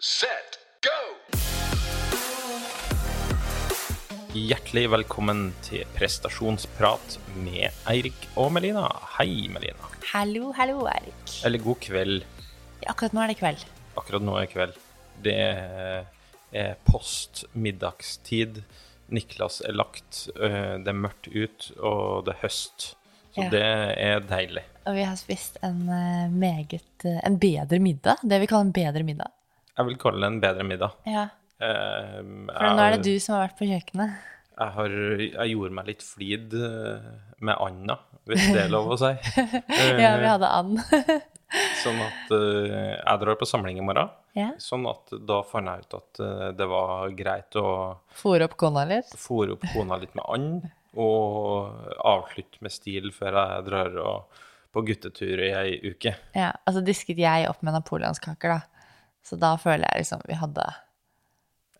set, go! Hjertelig velkommen til prestasjonsprat med Eirik og Melina. Hei, Melina. Hallo, hallo, Erik. Eller god kveld. Akkurat nå er det kveld. Akkurat nå er det kveld. Det er post middagstid. Niklas er lagt, øh, det er mørkt ut, og det er høst. Så Ja. det er deilig. Og vi har spist en eh, meget eh, En bedre middag. Det vi kaller en bedre middag. Jeg vil kalle det en bedre middag. Ja, Eh, For nå er det du som har vært på kjøkkenet. Jeg, har, jeg gjorde meg litt flid øh, med Anna, hvis det er lov å si. Ja, vi hadde and. Sånn at øh, jeg drar på samling i morgen. ja. Sånn at da fant jeg ut at eh, det var greit å Fòre opp kona litt. Fòre opp kona litt med and, og avslutte med stil før jeg drar og, på guttetur i ei uke. Ja, altså disket jeg opp med napoleonskaker, da. Så da føler jeg liksom vi hadde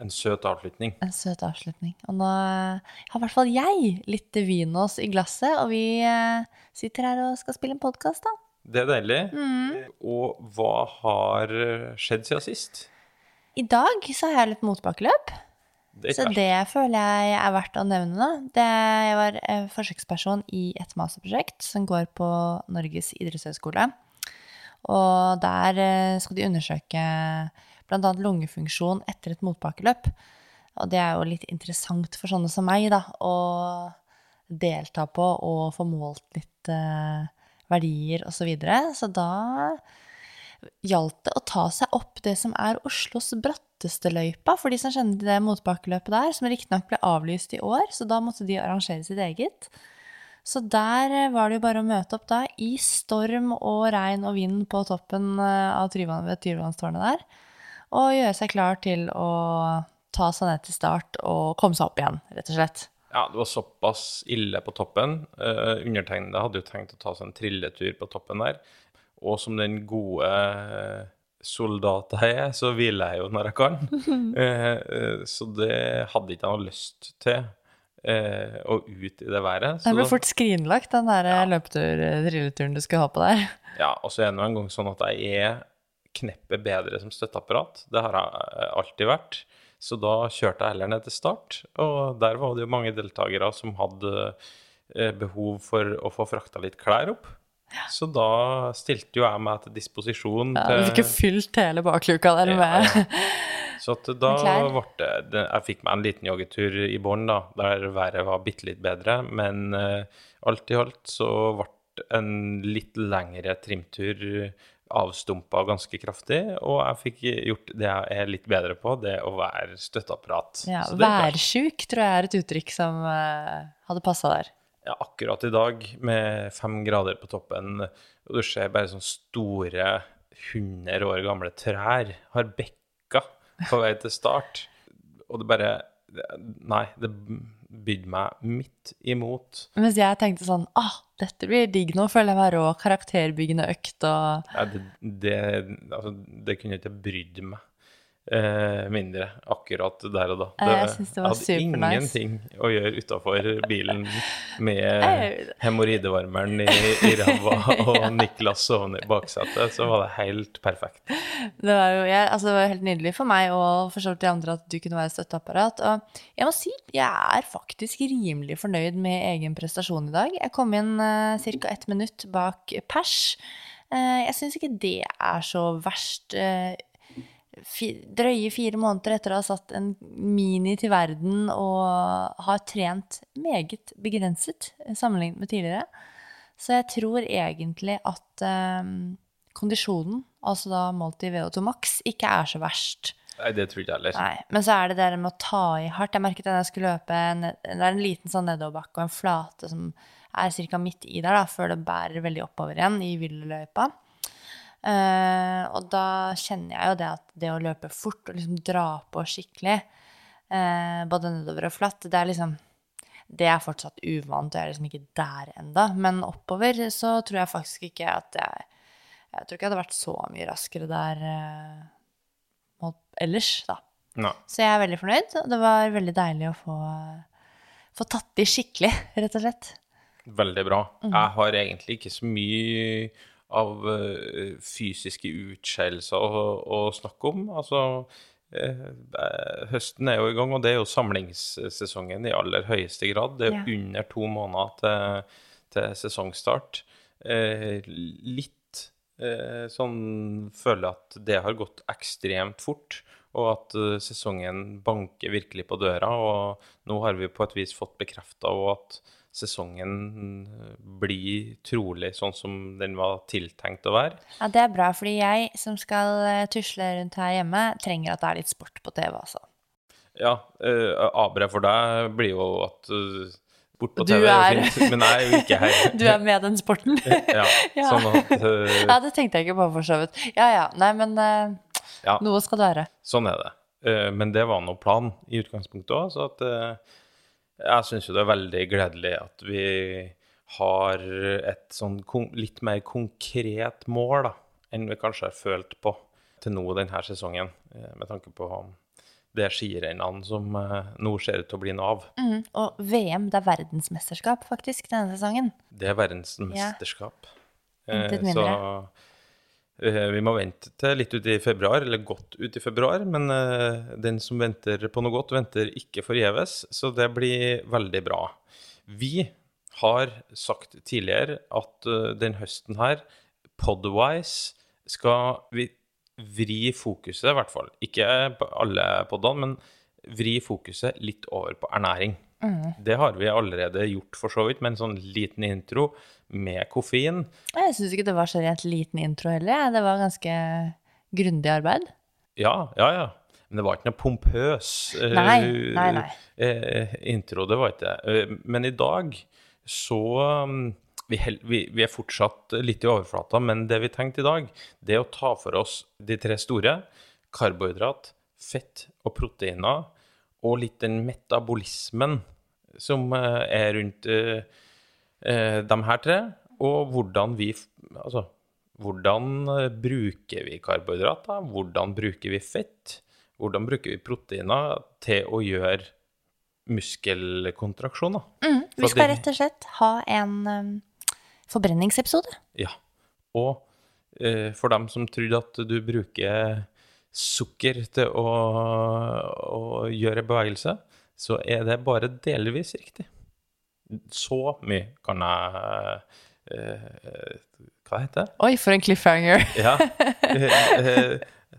En søt avslutning. en søt avslutning. Og nå eh, har i hvert fall jeg litt vinos i glasset, og vi eh, sitter her og skal spille en podkast, da. Det er deilig. Mm. Og hva har skjedd siden sist? I dag så har jeg litt motbakkeløp. Det Så det føler jeg er verdt å nevne. Det, jeg var eh, forsøksperson i et masterprosjekt som går på Norges idrettshøgskole. Og der eh, skal de undersøke bl.a. lungefunksjon etter et motbakkeløp. Og det er jo litt interessant for sånne som meg, da, å delta på og få målt litt uh, verdier osv. Så, videre. så da gjaldt det å ta seg opp det som er Oslos bratteste løypa, for de som kjenner til det motbakkeløpet der, som riktignok ble avlyst i år, så da måtte de arrangere sitt eget. Så der eh, var det jo bare å møte opp da, i storm og regn og vind på toppen eh, av Tryvann, ved Tryvannstårnet der, og gjøre seg klar til å ta seg ned til start og komme seg opp igjen, rett og slett. Ja, det var såpass ille på toppen. Uh, undertegnede hadde jo tenkt å ta seg en trilletur på toppen der. Og som den gode soldat jeg er, så hviler jeg jo når jeg kan. uh, så det hadde ikke jeg noe lyst til. Eh, og ut i det været. Så Den ble fort skrinlagt, den der ja. løpetur-trilleturen du skulle ha på der. Ja, og så er det en gang sånn at jeg er kneppet bedre som støtteapparat. Det har jeg eh, alltid vært. Så da kjørte jeg heller ned til start, og der var det jo mange deltakere som hadde eh, behov for å få frakta litt klær opp. Så da stilte jo jeg meg til disposisjon Ja, du fikk jo fylt hele bakluka der med ja. Så at da ble det, Jeg fikk meg en liten joggetur i bånn, da, der været var bitte litt bedre. Men uh, alt i alt så ble en litt lengre trimtur avstumpa ganske kraftig. Og jeg fikk gjort det jeg er litt bedre på, det å være støtteapparat. Ja, Så værsjuk tror jeg er et uttrykk som uh, hadde passa der. Ja, akkurat i dag, med fem grader på toppen, og du ser bare sånne store 100 år gamle trær har bekka på vei til start. Og det bare Nei, det bydde meg midt imot. Mens jeg tenkte sånn ah, dette blir digg nå, føler jeg meg rå karakterbyggende økt og Ja, det, det, altså, det kunne ikke brydd meg eh, mindre akkurat der og da. Jeg synes det var hadde ingenting å gjøre utafor bilen med hemoroidevarmeren i, i ræva og Niklas sovende i baksetet, så var det helt perfekt. Det var jo jeg, altså det var helt nydelig for meg og for så vidt de andre at du kunne være støtteapparat. Og jeg må si, jeg er faktisk rimelig fornøyd med egen prestasjon i dag. Jeg kom inn eh, ca. ett minutt bak pers. Eh, jeg syns ikke det er så verst. eh, drøye fire måneder etter å ha satt en mini til verden og har trent meget begrenset sammenlignet med tidligere. Så jeg tror egentlig at eh, kondisjonen, altså da målt i VO2 max, ikke er så verst. Nei, det tror ikke jeg heller. Nei, Men så er det det med å ta i hardt. Jeg merket da jeg skulle løpe ned, Det er en liten sånn nedoverbakke og en flate som er ca. midt i der, da, før det bærer veldig oppover igjen i villeløypa. Eh, og da kjenner jeg jo det at det å løpe fort og liksom dra på skikkelig, eh, både nedover og flatt, det er liksom Det er fortsatt uvant, og jeg er liksom ikke der enda. Men oppover så tror jeg faktisk ikke at jeg Jeg tror ikke jeg hadde vært så mye raskere der målt ellers, da. No. Så jeg er veldig fornøyd. og Det var veldig deilig å få, få tatt i skikkelig, rett og slett. Veldig bra. Mm. Jeg har egentlig ikke så mye av eh, fysiske utskeielser å, å snakke om. Altså, eh, eh, høsten er jo i gang, og det er jo samlingssesongen i aller høyeste grad. Det er Ja. under to måneder til, til sesongstart. Eh, litt sånn føler at det har gått ekstremt fort, og at sesongen banker virkelig på døra. Og nå har vi på et vis fått bekrefta at sesongen eh, blir trolig sånn som den var tiltenkt å være. Ja, det er bra, fordi jeg som skal eh, tusle rundt her hjemme, trenger at det er litt sport på TV, altså. Ja, uh, Abre for deg blir jo at uh, bort på TV er fint, men jeg er jo ikke her. Du er med den sporten? Ja, Ja. sånn at uh... Ja, det tenkte jeg ikke på, for så vidt. Ja ja, nei, men uh, Ja. noe skal det være. Sånn er det. Eh, Men det var nå planen i utgangspunktet òg, så at eh, jeg syns jo det er veldig gledelig at vi har et sånn litt mer konkret mål da, enn vi kanskje har følt på til nå denne sesongen, eh, med tanke på det skirennene som eh, nå ser ut til å bli noe av. Mm, og VM, det er verdensmesterskap faktisk denne sesongen. Det er verdensmesterskap. Ja. Intet mindre. Så eh, vi må vente til litt ut i februar, eller godt ut i februar. Men eh, den som venter på noe godt, venter ikke forgjeves. Så det blir veldig bra. Vi har sagt tidligere at eh, den høsten her, podwise, skal vi vri fokuset, i hvert fall. Ikke på alle podene, men vri fokuset litt over på ernæring. Det har vi allerede gjort, for så vidt, med en sånn liten intro med koffein. Jeg syns ikke det var så rent liten intro heller. Det var ganske grundig arbeid. Ja, ja, ja. Men det var ikke noe pompøs eh, Nei, nei, nei. eh, intro. Det var ikke det. Eh, men i dag så um, vi, vi, vi er fortsatt litt i overflata, men det vi tenkte i dag, det er å ta for oss de tre store. Karbohydrat, fett og proteiner. Og litt den metabolismen som eh, er rundt eh, eh, de her tre. Og hvordan vi Altså, hvordan bruker vi karbohydrater? Hvordan bruker vi fett? Hvordan bruker vi proteiner til å gjøre muskelkontraksjoner? Mm, vi skal rett og slett ha en um, forbrenningsepisode. Ja. Og uh, for dem som trodde at du bruker sukker til å, å gjøre bevegelse, så er det bare delvis riktig. Så mye kan jeg eh, Hva heter det? Oi, for en cliffhanger. Ja. eh, eh,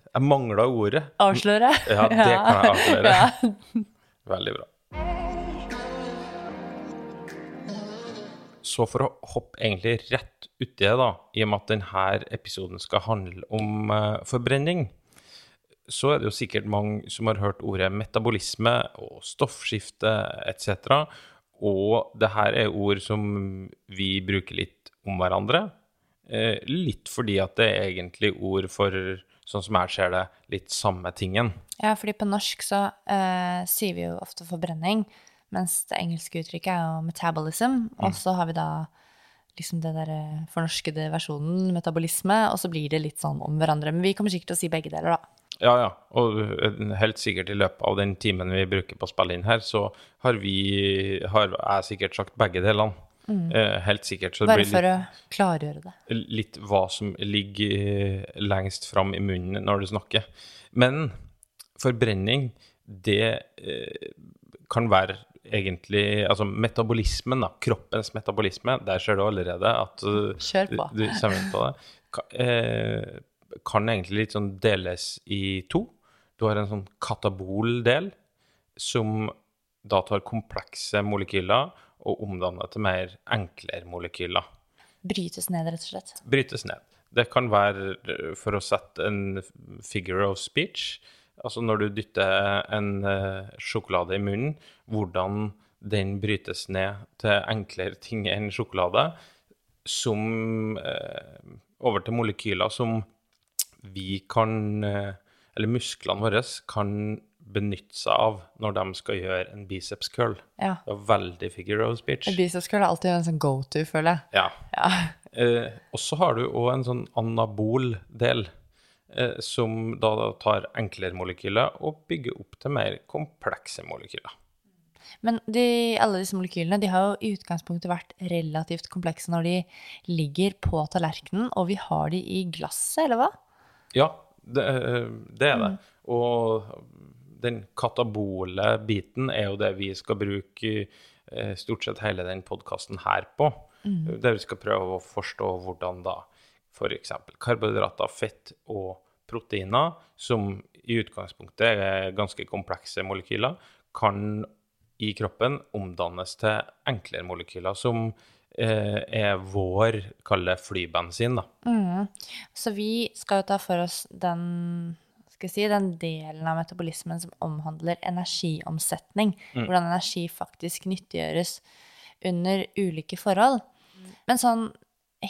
jeg mangla ordet. Avsløre. Ja, det kan jeg avsløre. Ja. Veldig bra. Så for å hoppe egentlig rett uti det, da, i og med at denne episoden skal handle om uh, forbrenning, så er det jo sikkert mange som har hørt ordet metabolisme og stoffskifte etc. Og det her er ord som vi bruker litt om hverandre. Eh, litt fordi at det er egentlig ord for, sånn som jeg ser det, litt samme tingen. Ja, fordi på norsk så eh, sier vi jo ofte forbrenning, mens det engelske uttrykket er jo metabolism. Og så har vi da liksom det der eh, fornorskede versjonen, metabolisme, og så blir det litt sånn om hverandre. Men vi kommer sikkert til å si begge deler, da. Ja, ja. Og eh, helt sikkert i løpet av den timen vi bruker på å spille inn her, så har vi har jeg sikkert sagt begge delene. Mm. helt sikkert. Så det Bare blir for litt, å klargjøre det. litt hva som ligger eh, lengst fram i munnen når du snakker. Men forbrenning, det eh, kan være egentlig Altså metabolismen, da. Kroppens metabolisme. Der ser du allerede at eh, Kjør på. Du, du kommer inn på det. Ka, kan egentlig litt sånn deles i to. Du har en sånn katabol-del som da tar komplekse molekyler og omdanner til mer enklere molekyler. Brytes ned, rett og slett. Brytes ned. Det kan være, eh, for å sette en figure of speech, altså når du dytter en eh, sjokolade i munnen, hvordan den brytes ned til enklere ting enn sjokolade, som eh, over til molekyler som vi kan, eh, eller musklene våre kan benytte seg av når de skal gjøre en biceps curl. Ja. Det er veldig figure of speech. En Biceps curl er alltid en sånn go to, føler jeg. Ja. Ja. Eh, og så har du òg en sånn anabol del, eh, som da tar enklere molekyler og bygger opp til mer komplekse molekyler. Men de, alle disse molekylene de har jo i utgangspunktet vært relativt komplekse når de ligger på tallerkenen, og vi har de i glasset, eller hva? Ja, det, det er det. Og den katabole biten er jo det vi skal bruke eh, stort sett hele den podkasten her på. Der vi skal prøve å forstå hvordan da f.eks. karbohydrater, fett og proteiner, som i utgangspunktet er ganske komplekse molekyler, kan i kroppen omdannes til enklere molekyler, som eh, er vår, kall det flybensin, da. Så vi skal jo ta for oss den, skal jeg si, den delen av metabolismen som omhandler energiomsetning. Hvordan energi faktisk nyttiggjøres under ulike forhold. Men sånn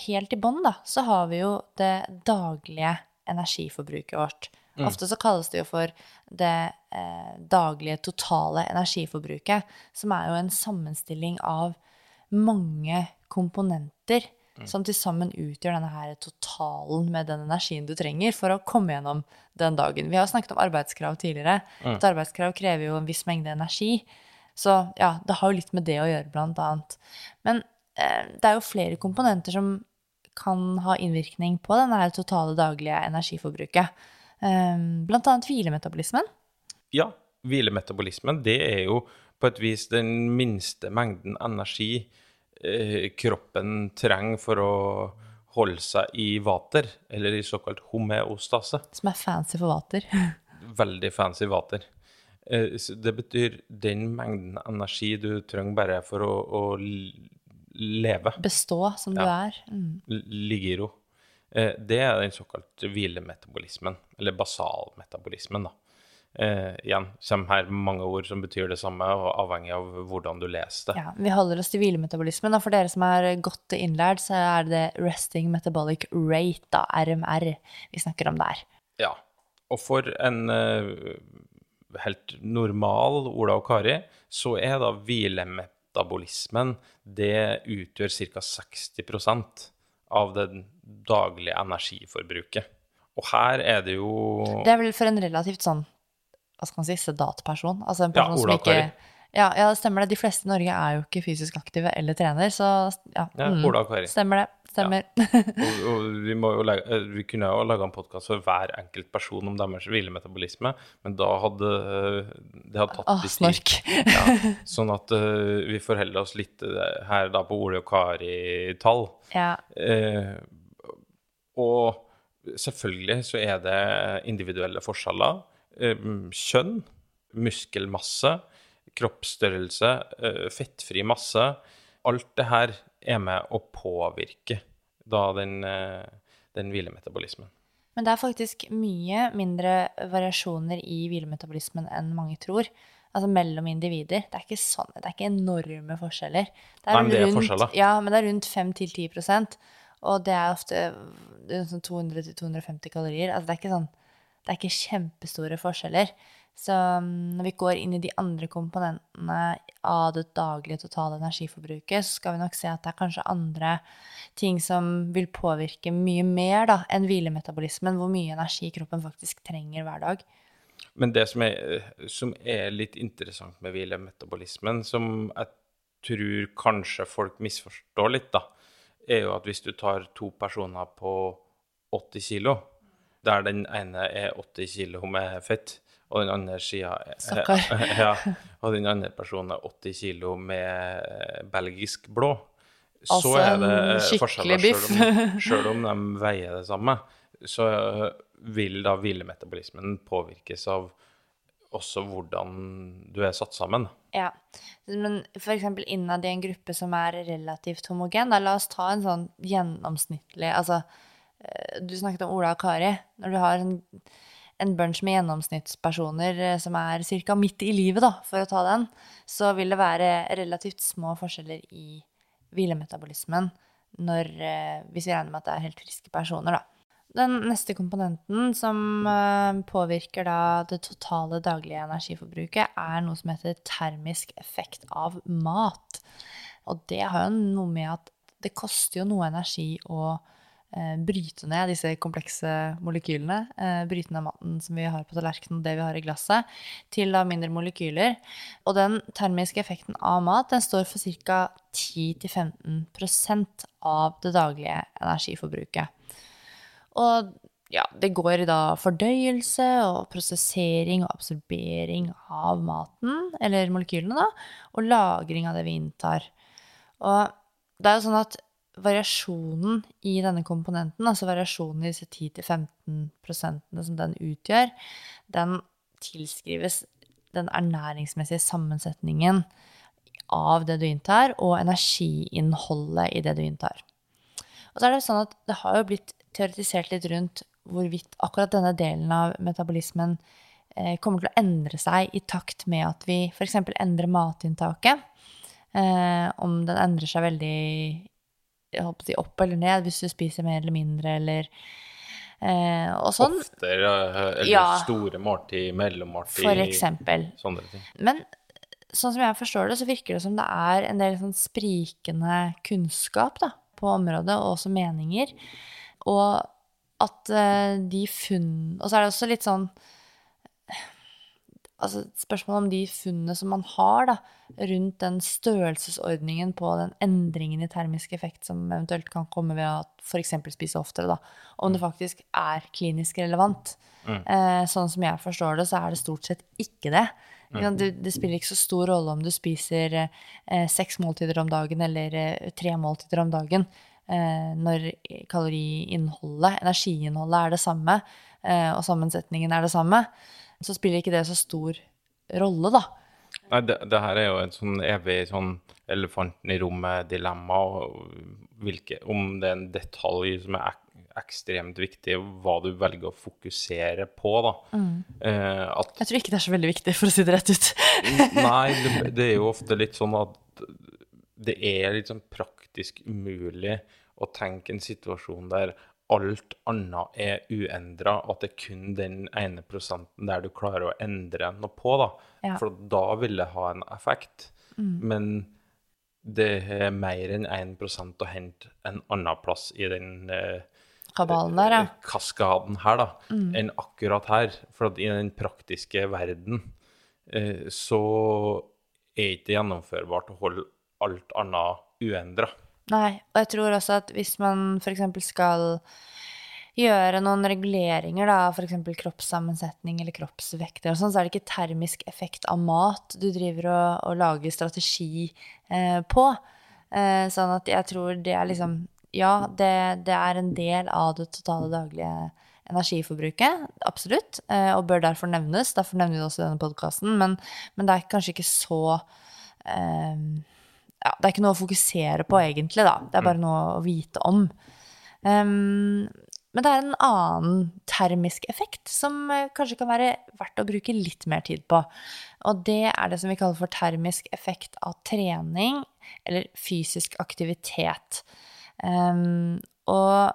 helt i bånn, da, så har vi jo det daglige energiforbruket vårt. Ofte så kalles det jo for det eh, daglige totale energiforbruket, som er jo en sammenstilling av mange komponenter som til sammen utgjør denne her totalen med den energien du trenger for å komme gjennom den dagen. Vi har snakket om arbeidskrav tidligere. Et arbeidskrav krever jo en viss mengde energi. Så ja, det har jo litt med det å gjøre, blant annet. Men eh, det er jo flere komponenter som kan ha innvirkning på denne her totale daglige energiforbruket. Eh, blant annet hvilemetabolismen. Ja, hvilemetabolismen, det er jo på et vis den minste mengden energi kroppen trenger for å holde seg i vater, eller i såkalt homeostase. Som er fancy for vater. Veldig fancy vater. Eh, det betyr den mengden energi du trenger bare for å, å leve, Bestå som du er. Mm. ligge i ro. Eh, Det er den såkalte hvilemetabolismen, eller basalmetabolismen, da. Eh, igjen kommer her mange ord som betyr det samme, og avhengig av hvordan du leser det. Ja, vi holder oss til hvilemetabolismen. Og for dere som er godt innlært, så er det resting metabolic rate, da, RMR, vi snakker om der. Ja. Og for en eh, helt normal Ola og Kari, så er da hvilemetabolismen Det utgjør ca. 60% av det daglige energiforbruket. Og her er det jo Det er vel for en relativt sånn, hva skal man si, sedat person. Altså en Ja, som ikke ja, ja, det stemmer det. De fleste i Norge er jo ikke fysisk aktive eller trener, så ja. Ja, mm, Ola og Kari. Stemmer det. Stemmer. Og, og vi, legge, eh, vi kunne jo laga en podkast for hver enkelt person om deres hvilemetabolisme, men da hadde eh, det hadde tatt Åh, litt tid. snork. Ja, sånn at uh, vi forholder oss litt her da på Ole og Kari-tall. Ja. Uh, og selvfølgelig så er det individuelle forskjeller. Eh, kjønn, muskelmasse, kroppsstørrelse, eh, fettfri masse. Alt det her er med å påvirke da den, eh, den hvilemetabolismen. Men det er faktisk mye mindre variasjoner i hvilemetabolismen enn mange tror. Altså mellom individer. Det er ikke sånn, det er ikke enorme forskjeller. Det Nei, men det er rundt- forskjeller. Ja, men det er rundt 5-10% Og det er ofte er sånn 200-250 kalorier. Altså det er ikke sånn Det er ikke kjempestore forskjeller. Så mm, når vi går inn i de andre komponentene av det daglige totale energiforbruket, så skal vi nok se at det er kanskje andre ting som vil påvirke mye mer da, enn hvilemetabolismen, hvor mye energi kroppen faktisk trenger hver dag. Men det som er, som er litt interessant med hvilemetabolismen, som jeg tror kanskje folk misforstår litt, da, er jo at hvis du tar to personer på 80 kilo, der den ene er 80 kilo med fett, og den andre sida ja, og den andre personen er 80 kilo med eh, belgisk blå, så Altså er det eh, forskjeller biff. selv om, selv om de veier det samme. Så vil da hvilemetabolismen påvirkes av også hvordan du er satt sammen. Ja, men eksempel innad i en gruppe som er relativt homogen, da la oss ta en sånn gjennomsnittlig, altså, eh, du snakket om Ola og Kari, når du har en, en bunch med gjennomsnittspersoner eh, som er cirka midt i livet da, for å ta den, så vil det være relativt små forskjeller i hvilemetabolismen når, eh, hvis vi regner med at det er helt friske personer da. Den neste komponenten som eh, påvirker da det totale daglige energiforbruket, er noe som heter termisk effekt av mat. Og det har jo noe med at det koster jo noe energi å eh, bryte ned disse komplekse molekylene. Eh, bryte ned maten som vi har på tallerkenen det vi har i glasset, til da mindre molekyler. Og den termiske effekten av mat den står for ca. 10-15% av det daglige energiforbruket. Og ja, det går i da fordøyelse og prosessering og absorbering av maten, eller molekylene, da, og lagring av det vi inntar. Og det er jo sånn at variasjonen i denne komponenten, altså variasjonen i disse 10-15 som den utgjør, den tilskrives den ernæringsmessige sammensetningen av det du inntar, og energiinnholdet i det du inntar. Og så er det sånn at det har jo blitt teoretisert litt rundt hvorvidt akkurat denne delen av metabolismen eh, kommer til å endre seg i takt med at vi f.eks. endrer matinntaket. Eh, om den endrer seg veldig si, opp eller ned hvis du spiser mer eller mindre, eller eh, og sånn. Oftere, eller Ja. store måltid, mellommåltid For eksempel. Sånne ting. Men sånn som jeg forstår det, så virker det som det er en del sånn sprikende kunnskap da, på området, og også meninger. Og at eh, de funn Og så er det også litt sånn Altså spørsmålet om de funnene som man har da, rundt den størrelsesordningen på den endringen i termisk effekt som eventuelt kan komme ved å f.eks. spise oftere, da, om det faktisk er klinisk relevant. Eh, sånn som jeg forstår det, så er det stort sett ikke det. Mm. Det, det spiller ikke så stor rolle om du spiser eh, seks måltider om dagen eller eh, tre måltider om dagen. Eh, når kaloriinnholdet, energiinnholdet, er det samme, eh, og sammensetningen er det samme, så spiller ikke det så stor rolle, da. Nei, det, det her er jo en sånn evig sånn elefanten i rommet-dilemma. Om det er en detalj som er ek, ekstremt viktig, hva du velger å fokusere på, da. Eh, at Jeg tror ikke det er så veldig viktig, for å si det rett ut. Nei, det, det er jo ofte litt sånn at det er litt sånn praktisk umulig å tenke en situasjon der alt annet er uendra, at det er kun den ene prosenten der du klarer å endre noe på, da. Ja. For da vil det ha en effekt. Men det er mer enn 1% å hente en annen plass i den eh, Kabalen der, ja. Mm. kaskaden her, da, enn akkurat her. For i den praktiske verden eh, så er ikke det gjennomførbart å holde alt annet uendra. Nei, og jeg tror også at hvis man f.eks. skal gjøre noen reguleringer, da, f.eks. kroppssammensetning eller kroppsvekter og sånn, så er det ikke termisk effekt av mat du driver og, og lager strategi eh, på. Eh, sånn at jeg tror det er liksom Ja, det, det er en del av det totale daglige energiforbruket, absolutt, eh, og bør derfor nevnes. Derfor nevner vi det også i denne podkasten, men, men det er kanskje ikke så eh, ja, det er ikke noe å fokusere på, egentlig, da. Det er bare noe å vite om. Um, men det er en annen termisk effekt som eh, kanskje kan være verdt å bruke litt mer tid på. Og det er det som vi kaller for termisk effekt av trening eller fysisk aktivitet. Um, og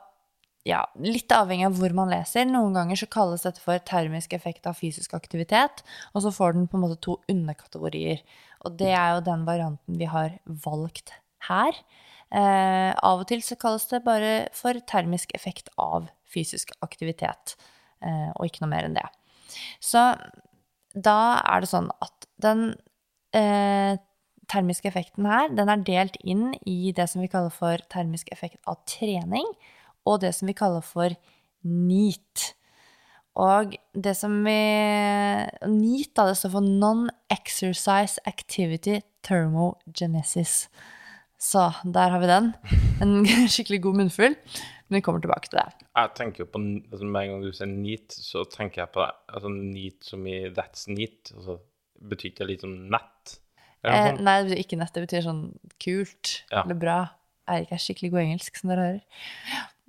ja, litt avhengig av hvor man leser. Noen ganger så kalles dette for termisk effekt av fysisk aktivitet, og så får den på en måte to underkategorier. Og det er jo den varianten vi har valgt her. Eh, av og til så kalles det bare for termisk effekt av fysisk aktivitet, eh, og ikke noe mer enn det. Så da er det sånn at den eh, termiske effekten her, den er delt inn i det som vi kaller for termisk effekt av trening, og det som vi kaller for NEAT. Og det som vi da, det står for Non-Exercise Activity Thermogenesis. Så der har vi den. En skikkelig god munnfull. Men vi kommer tilbake til det. Jeg tenker jo på, altså Med en gang du sier neat, så tenker jeg på det. Altså neat som i that's neat. Altså, betyr ikke det litt som nett? Eh, nei, det betyr ikke nett. Det betyr sånn kult Ja. eller bra. Eirik er skikkelig god engelsk, som dere hører.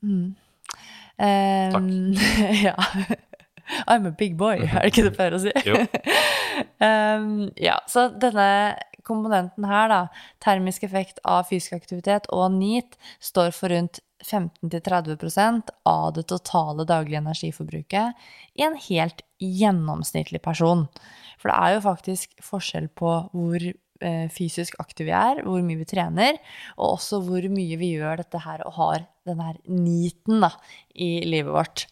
Mm. Um, ja. I'm a big boy, er det ikke det du pleier å si? Jo. um, ja, så denne komponenten her, da, termisk effekt av fysisk aktivitet og NEAT, står for rundt 15-30% av det totale daglige energiforbruket i en helt gjennomsnittlig person. For det er jo faktisk forskjell på hvor eh, fysisk aktive vi er, hvor mye vi trener, og også hvor mye vi gjør dette her og har denne her niten da, i livet vårt.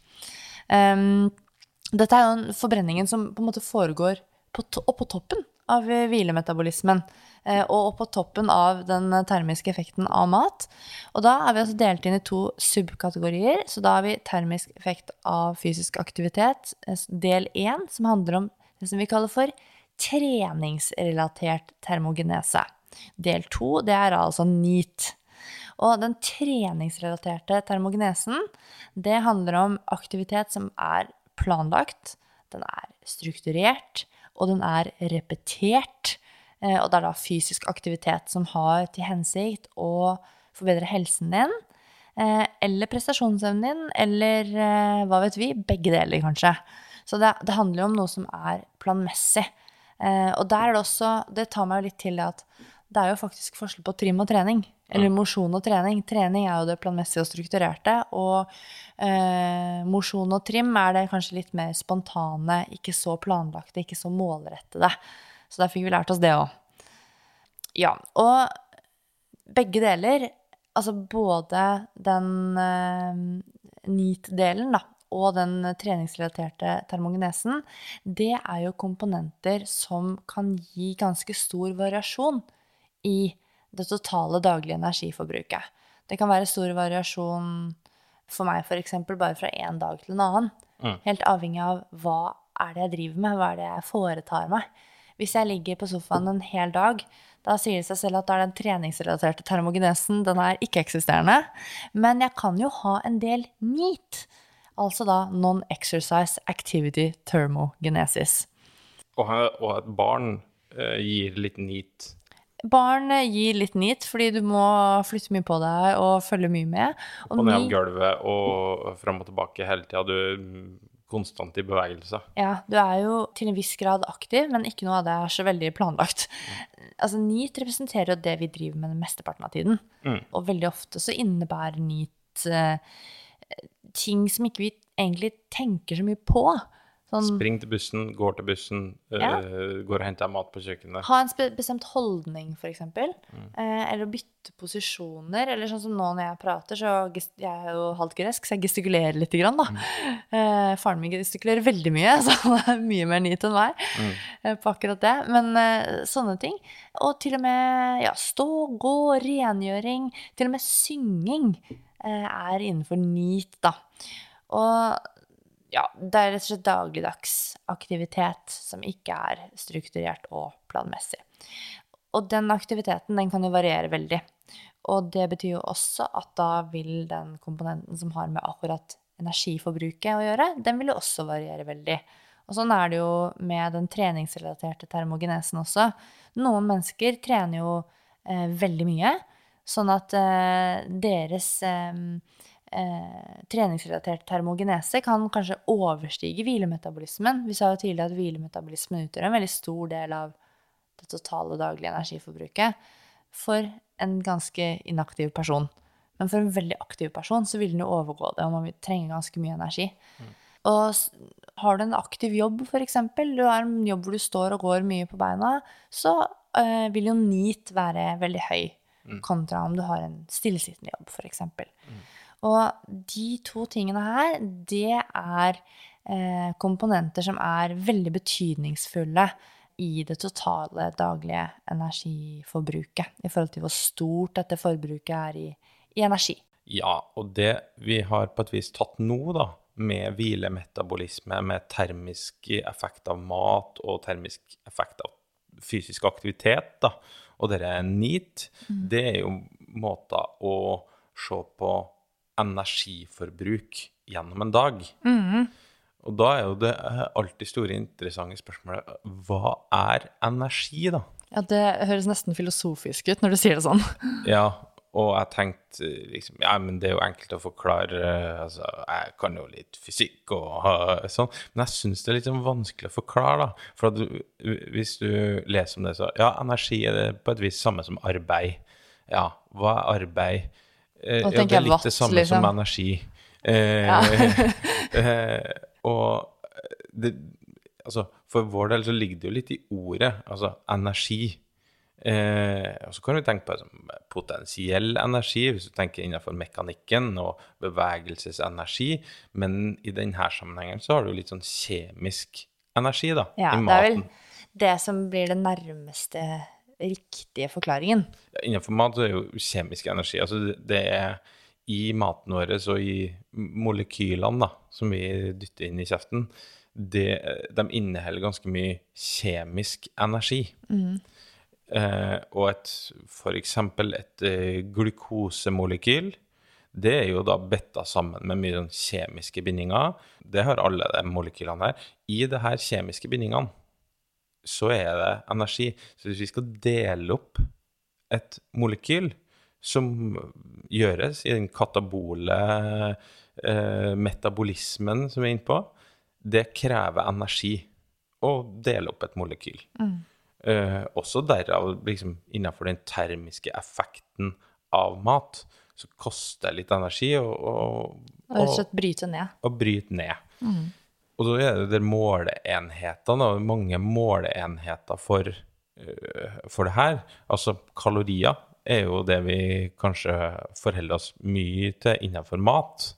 Um, dette er jo den forbrenningen som på en måte foregår på, to på toppen av hvilemetabolismen. Eh, og oppå toppen av den termiske effekten av mat. Og da er vi altså delt inn i to subkategorier. Så da har vi termisk effekt av fysisk aktivitet, eh, del én, som handler om det som vi kaller for treningsrelatert termogenese. Del to, det er altså NEAT. Og den treningsrelaterte termogenesen, det handler om aktivitet som er planlagt, den er strukturert, og den er repetert. Eh, og det er da fysisk aktivitet som har til hensikt å forbedre helsen din, eh, eller prestasjonsevnen din, eller eh, hva vet vi? Begge deler, kanskje. Så det, det handler jo om noe som er planmessig. Og der er det også Det tar meg jo litt til det at det er jo faktisk forskjell på trim og trening. Eller mosjon og trening. Trening er jo det planmessige og strukturerte. Og eh, mosjon og trim er det kanskje litt mer spontane, ikke så planlagte, ikke så målrettede. Så der fikk vi lært oss det òg. Ja. Og begge deler, altså både den eh, NEAT-delen, da, og den treningsrelaterte termogenesen, det er jo komponenter som kan gi ganske stor variasjon i det totale daglige energiforbruket. Det kan være stor variasjon for meg f.eks. bare fra én dag til en annen. Mm. Helt avhengig av hva er det jeg driver med, hva er det jeg foretar meg. Hvis jeg ligger på sofaen en hel dag, da sier det seg selv at da er den treningsrelaterte termogenesen den er ikke-eksisterende. Men jeg kan jo ha en del NEAT, altså da non-exercise activity thermogenesis. Og, et barn eh, gir litt NEAT? Barn gir litt NEAT, fordi du må flytte mye på deg og følge mye med. Og, på ned av gulvet og fram og tilbake hele tida. Du konstant i bevegelse. Ja, du er jo til en viss grad aktiv, men ikke noe av det er så veldig planlagt. Mm. Altså, NEAT representerer jo det vi driver med den mesteparten av tiden. Mm. Og veldig ofte så innebærer NEAT eh, ting som ikke vi egentlig tenker så mye på. Sånn, Spring til bussen, går til bussen, ja. uh, går og henter mat på kjøkkenet. Ha en bestemt holdning, f.eks. Mm. Eh, eller bytte posisjoner. Eller sånn som nå når jeg prater, så Jeg er jo halvt gresk, så jeg gestikulerer litt, grann, da. Mm. Eh, faren min gestikulerer veldig mye, så han er mye mer nyt enn meg mm. på akkurat det. Men sånne ting. Og til og med ja, stå, gå, rengjøring. Til og med synging er innenfor nit, da. Og ja, det er rett og slett dagligdags aktivitet som ikke er strukturert og planmessig. Og den aktiviteten den kan jo variere veldig. Og det betyr jo også at da vil den komponenten som har med akkurat energiforbruket å gjøre, den vil jo også variere veldig. Og sånn er det jo med den treningsrelaterte termogenesen også. Noen mennesker trener jo eh, veldig mye, sånn at eh, deres eh, eh, treningsrelatert termogenese kan kanskje overstige hvilemetabolismen. Vi sa jo tidligere at hvilemetabolismen utgjør en veldig stor del av det totale daglige energiforbruket for en ganske inaktiv person. Men for en veldig aktiv person så vil den jo overgå det, og man vil trenge ganske mye energi. Mm. Og har du en aktiv jobb, f.eks., du har en jobb hvor du står og går mye på beina, så øh, vil jo NEAT være veldig høy, mm. kontra om du har en stillesittende jobb, f.eks. Mm. Og de to tingene her, det er eh, komponenter som er veldig betydningsfulle i det totale daglige energiforbruket, i forhold til hvor stort dette forbruket er i, i energi. Ja, og det vi har på et vis tatt nå, da, med hvilemetabolisme, med termisk effekt av mat og termisk effekt av fysisk aktivitet, da, og det er NEAT, mm. det er jo måter å se på energiforbruk gjennom en dag. Mm. Og da er jo det alltid store, interessante spørsmålet hva er energi, da? Ja, Det høres nesten filosofisk ut når du sier det sånn. ja, og jeg tenkte liksom Ja, men det er jo enkelt å forklare. Altså, jeg kan jo litt fysikk og uh, sånn, men jeg syns det er litt sånn vanskelig å forklare, da. For du, hvis du leser om det, så Ja, energi er det på et vis samme som arbeid. Ja, hva er arbeid? Eh, ja, det er litt det samme liksom. som energi. Eh, ja. eh, og det, altså, for vår del så ligger det jo litt i ordet, altså energi. Eh, og så kan vi tenke på som potensiell energi, hvis du tenker innenfor mekanikken og bevegelsesenergi. Men i denne sammenhengen så har du litt sånn kjemisk energi, da, Ja, i det er vel det som blir det nærmeste riktige forklaringen. Innenfor mat så er jo kjemisk energi Altså det, er i maten vår og i molekylene da, som vi dytter inn i kjeften, det, de inneholder ganske mye kjemisk energi. Eh, og et, eksempel et eh, glukosemolekyl, det er jo da betta sammen med mye sånn kjemiske bindinger. Det har alle de molekylene her. I det her kjemiske bindingene så er det energi. Så hvis vi skal dele opp et molekyl som gjøres i den katabole eh, metabolismen som vi er inne på, det krever energi å dele opp et molekyl. Eh, også derav liksom innenfor den termiske effekten av mat, så koster det litt energi å, å, og slett bryte ned. å bryte ned. Og så er det der måleenhetene, mange måleenheter for, øh, for det her. Altså kalorier er jo det vi kanskje forholder oss mye til innenfor mat.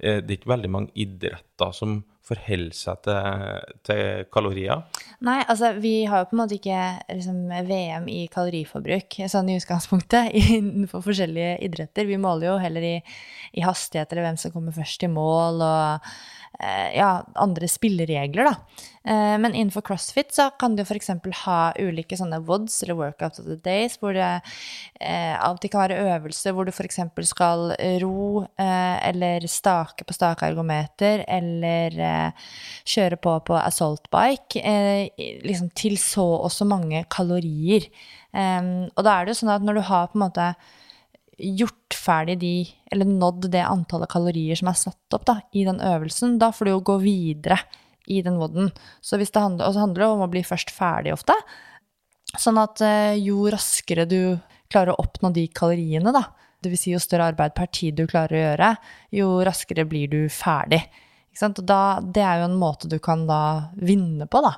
Eh, Det er ikke veldig mange idretter som forholder seg til, til kalorier. Nei, altså vi har jo på en måte ikke liksom, VM i kaloriforbruk sånn i utgangspunktet innenfor forskjellige idretter. Vi måler jo heller i, i hastighet eller hvem som kommer først i mål og eh, ja, andre spilleregler, da. Eh, men innenfor crossfit så kan du f.eks. ha ulike sånne WODs, eller workout of the days, hvor det eh, alltid kan være øvelser hvor du f.eks. skal ro eh, eller stake på stakeergometer eller eh, kjøre på på assault bike liksom til så og så mange kalorier. Og da er det jo sånn at når du har på en måte gjort ferdig de, eller nådd det antallet kalorier som er satt opp da, i den øvelsen, da får du jo gå videre i den vodden. Så hvis det handler, og så handler det om å bli først ferdig ofte, sånn at eh, jo raskere du klarer å oppnå de kaloriene, da, vil si jo større arbeid per tid du klarer å gjøre, jo raskere blir du ferdig. Ikke sant? Og da, det er jo en måte du kan da vinne på, da.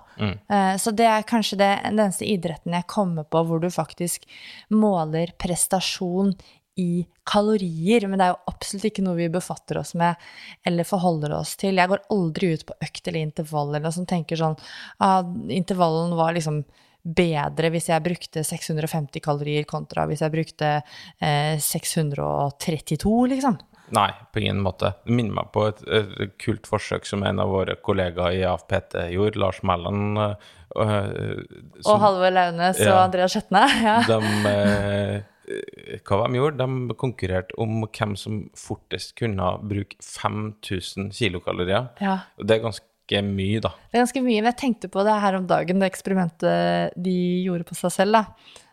Eh, Så det er kanskje det, den eneste idretten jeg kommer på hvor du faktisk måler prestasjon i kalorier, men det er jo absolutt ikke noe vi befatter oss med eller forholder oss til. Jeg går aldri ut på økt eller intervall eller noe som tenker sånn ah, intervallen var liksom bedre hvis jeg brukte 650 kalorier kontra hvis jeg brukte eh, 632, liksom. Nei, på ingen måte. Det minner meg på et, et kult forsøk som en av våre kollegaer i AFPT gjorde, Lars Mæland. øh, øh, Og Halvor Launes og Andreas Skjetne. Ja. De, eh, hva de gjorde? De konkurrerte om hvem som fortest kunne bruke 5000 kilokalorier. ja. Det er ganske mye, da. Det er ganske mye, men jeg tenkte på det her om dagen, det eksperimentet de gjorde på seg selv, da.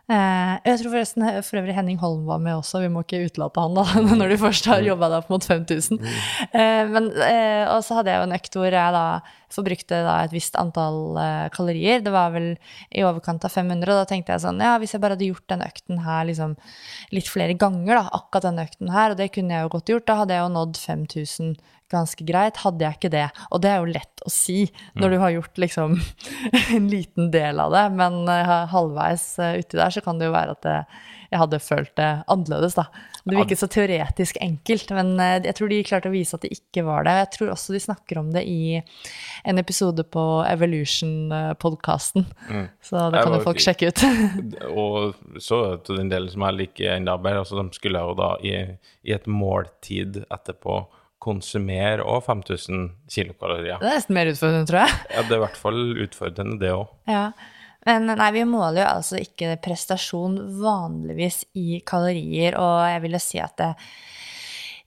Eh, jeg tror forresten for øvrig Henning Holm var med også, vi må ikke utelate han da, når de først har jobba deg opp mot 5000. Eh, men, eh, og så hadde jeg jo en økt hvor jeg da forbrukte da et visst antall eh, kalorier. Det var vel i overkant av 500, og da tenkte jeg sånn, ja, hvis jeg bare hadde gjort den økten her liksom litt flere ganger, da, akkurat den økten her, og det kunne jeg jo godt gjort, da hadde jeg jo nådd 5000 ganske greit. Hadde jeg ikke det, og det er jo lett å si når du har gjort liksom en liten del av det, men eh, halvveis eh, uti der så kan det jo være at jeg hadde følt det annerledes, da. Det virket så teoretisk enkelt, men eh, jeg tror de klarte å vise at det ikke var det. Jeg tror også de snakker om det i en episode på Evolution-podkasten, så det kan jo folk sjekke ut. Og så til den delen som jeg liker enda bedre, altså de skulle jo da i, i et måltid etterpå konsumere òg 5000 kilokalorier. Det er nesten mer utfordrende, tror jeg. Ja, det er i hvert fall utfordrende, det òg. Ja. Men nei, vi måler jo altså ikke prestasjon vanligvis i kalorier, og jeg vil jo si at det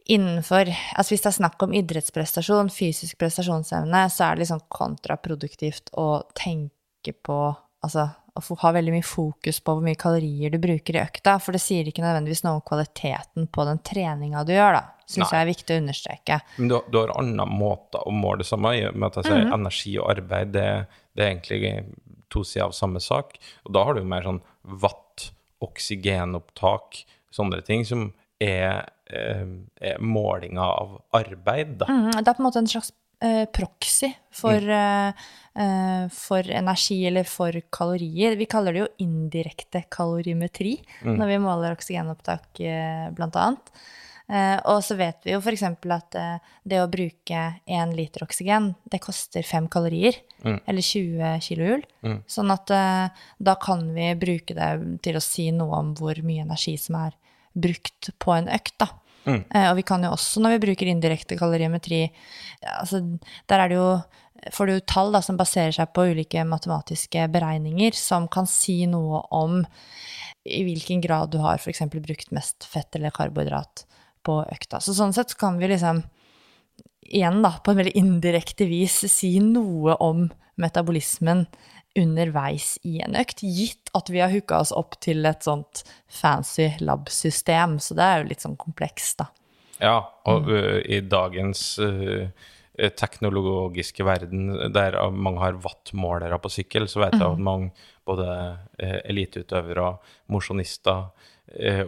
innenfor Altså hvis det er snakk om idrettsprestasjon, fysisk prestasjonsevne, så er det liksom kontraproduktivt å tenke på Altså å ha veldig mye fokus på hvor mye kalorier du bruker i økta, for det sier ikke nødvendigvis noe om kvaliteten på den treninga du gjør, da. Syns jeg er viktig å understreke. Men du, du har andre måter å måle det samme i, med at jeg sier energi og arbeid, det, det er egentlig to sider av samme sak. Og da har du jo mer sånn watt, oksygenopptak, sånne ting som er, eh, er målinga av arbeid, da. Mm, det er på en måte en slags eh, proxy for, mm. eh, for energi eller for kalorier. Vi kaller det jo indirekte kalorimetri når vi måler oksygenopptak, eh, blant annet. Eh, og så vet vi jo f.eks. at eh, det å bruke én liter oksygen, det koster fem kalorier. Eller 20 kilojoule. Sånn at eh, da kan vi bruke det til å si noe om hvor mye energi som er brukt på en økt, da. Eh, og vi kan jo også, når vi bruker indirekte kalorimetri, altså, der er det jo får du tall da, som baserer seg på ulike matematiske beregninger, som kan si noe om i hvilken grad du har f.eks. brukt mest fett eller karbohydrat på økta. Så sånn sett kan vi liksom igjen da, på en veldig indirekte vis si noe om metabolismen underveis i en økt, gitt at vi har hooka oss opp til et sånt fancy lab-system. Så det er jo litt sånn komplekst, da. Ja, og ø, i dagens teknologiske verden, der mange har wattmålere på sykkel, så vet jeg at mange både eh, eliteutøvere, mosjonister,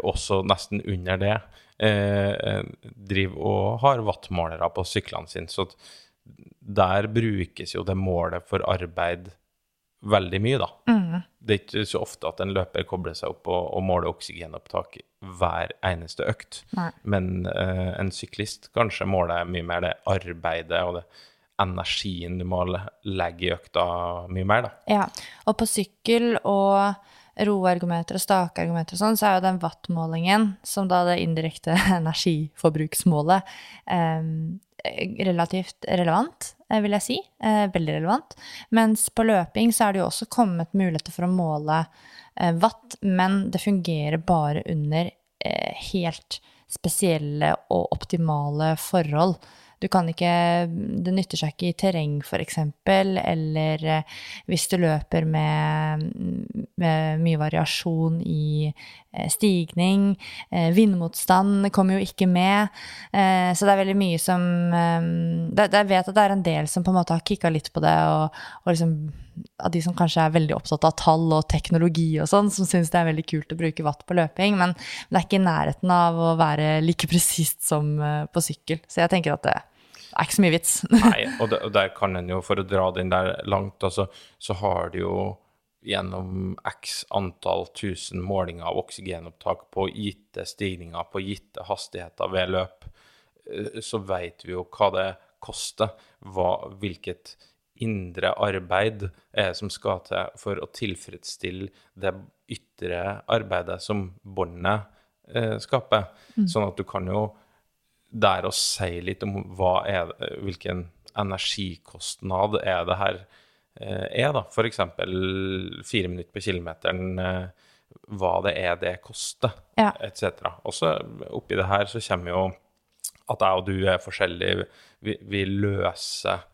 også nesten under det, eh, driver og har wattmålere på syklene sine. Så der brukes jo det målet for arbeid veldig mye, da. Det er ikke så ofte at en løper kobler seg opp og, og måler oksygenopptak hver eneste økt. Nei. Men eh, en syklist kanskje måler mye mer det arbeidet og det energien du må legge i økta mye mer, da. Ja, og på sykkel og roergometer og stakeergometer og sånn, så er jo den wattmålingen, som da det indirekte energiforbruksmålet, eh, relativt relevant, eh, vil jeg si. Eh, veldig relevant. Mens på løping så er det jo også kommet muligheter for å måle eh, watt, men det fungerer bare under eh, helt spesielle og optimale forhold. Du kan ikke, Det nytter seg ikke i terreng, f.eks., eller eh, hvis du løper med, med mye variasjon i eh, stigning. Eh, vindmotstand kommer jo ikke med. Så det er veldig mye som Jeg vet at det er en del som på en måte har kicka litt på det, og, og liksom av de som kanskje er veldig opptatt av tall og teknologi og sånn, som syns det er veldig kult å bruke watt på løping, men det er ikke i nærheten av å være like presist som på sykkel. Så jeg tenker at det er ikke så mye vits. Nei, og, der, og der kan en jo, for å dra den der langt, altså, så har det jo gjennom x antall tusen målinger av oksygenopptak på gitte stigninger, på gitte hastigheter ved løp, eh, så vet vi jo hva det koster, hva, hvilket indre arbeid er det som skal til for å tilfredsstille det ytre arbeidet som båndet eh, skaper. Sånn at du kan jo der å si litt om er hvilken energikostnad er det her eh, er, da. Eksempel fire minutter på kilometeren, eh, hva det er det koster, Ja. etc. Også oppi det her så kommer jo at jeg og du er forskjellige. Vi, vi løser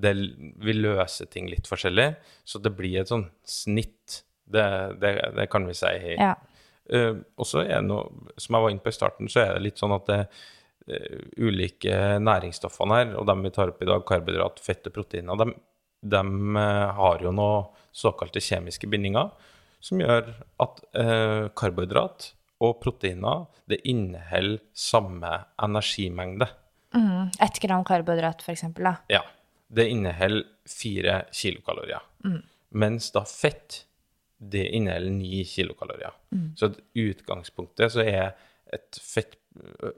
det, vi løser ting litt forskjellig, så det blir et sånn snitt. Det, det, det kan vi si. Ja. Uh, og så er det noe, som jeg var inne på i starten, så er det litt sånn at det ulike næringsstoffene her, og dem vi tar opp i dag, karbohydrat, fett og proteiner, de, har jo noen såkalte kjemiske bindinger som gjør at eh, karbohydrat og proteiner det inneholder samme energimengde. Mm. Ett gram karbohydrat, da. Ja, det inneholder fire kilokalorier. Mens da fett, det inneholder ni kilokalorier. Så i utgangspunktet så er et fett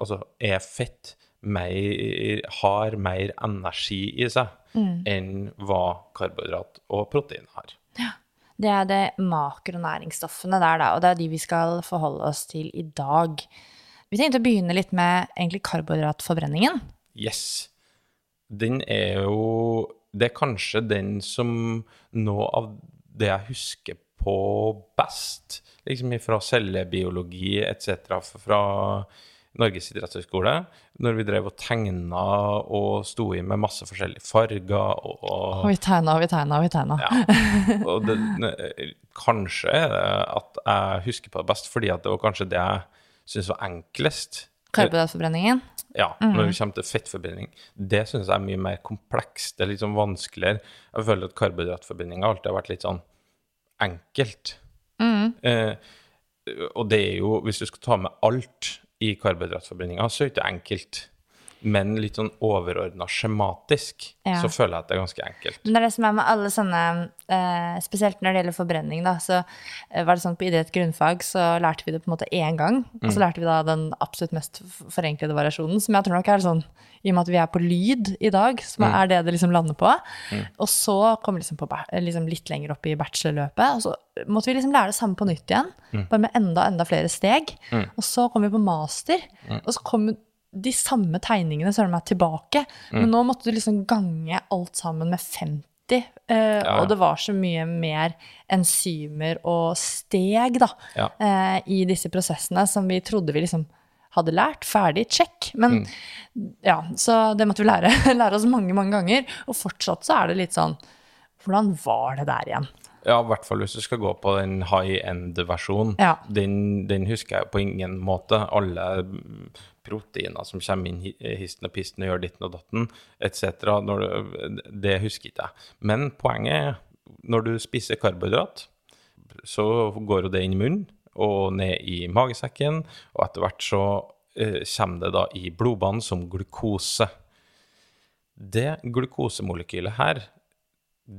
Altså er fett mer, har mer energi i seg enn hva karbohydrat og protein har. Ja. Det er det makronæringsstoffene der, da, og det er de vi skal forholde oss til i dag. Vi tenkte å begynne litt med egentlig karbohydratforbrenningen. Yes. Den er jo Det er kanskje den som noe av det jeg husker på best, liksom fra cellebiologi etc., fra Norges idrettshøgskole, når vi drev og tegna og sto i med masse forskjellige farger og, Og vi tegna og vi tegna og vi tegna. ja. Og det, kanskje er det at jeg husker på det best, fordi at det var kanskje det jeg syntes var enklest. Karbohydratforbrenningen. Ja, når det kommer til fettforbrenning. Det syns jeg er mye mer komplekst. Det er litt sånn vanskeligere. Jeg føler at karbohydratforbrenninga alltid har vært litt sånn enkelt. Eh, og det er jo, hvis du skal ta med alt i karbohydratforbrenninga, så er det ikke enkelt. Men litt sånn overordna skjematisk Ja. så føler jeg at det er ganske enkelt. Men det er det som er med alle sånne eh, Spesielt når det gjelder forbrenning, da. Så eh, var det sånn på idrett grunnfag så lærte vi det på en måte én gang. Og Mm. så lærte vi da den absolutt mest forenklede variasjonen, som jeg tror nok er sånn i og med at vi er på lyd i dag, som Mm. er det det liksom lander på. Og så kom vi liksom, på, liksom litt lenger opp i bachelorløpet, og så måtte vi liksom lære det samme på nytt igjen. Mm. Bare med enda, enda flere steg. Og så kom vi på master, Mm. og så kom de samme tegningene søren meg tilbake. Mm. Men nå måtte du liksom gange alt sammen med 50. Eh, Ja. Og det var så mye mer enzymer og steg da, Ja. eh, i disse prosessene som vi trodde vi liksom hadde lært. Ferdig, check. Men Mm. ja, så det måtte vi lære, lære oss mange, mange ganger. Og fortsatt så er det litt sånn Hvordan var det der igjen? Ja, i hvert fall hvis du skal gå på den high end-versjonen. Ja. Den, den husker jeg på ingen måte. Alle proteiner som kommer inn hi- histen og pisten og gjør ditten og datten, etc. Det husker ikke jeg. Men poenget er, når du spiser karbohydrat, så går jo det inn i munnen og ned i magesekken, og etter hvert så eh, kommer det da i blodbanen som glukose. Det glukosemolekylet her,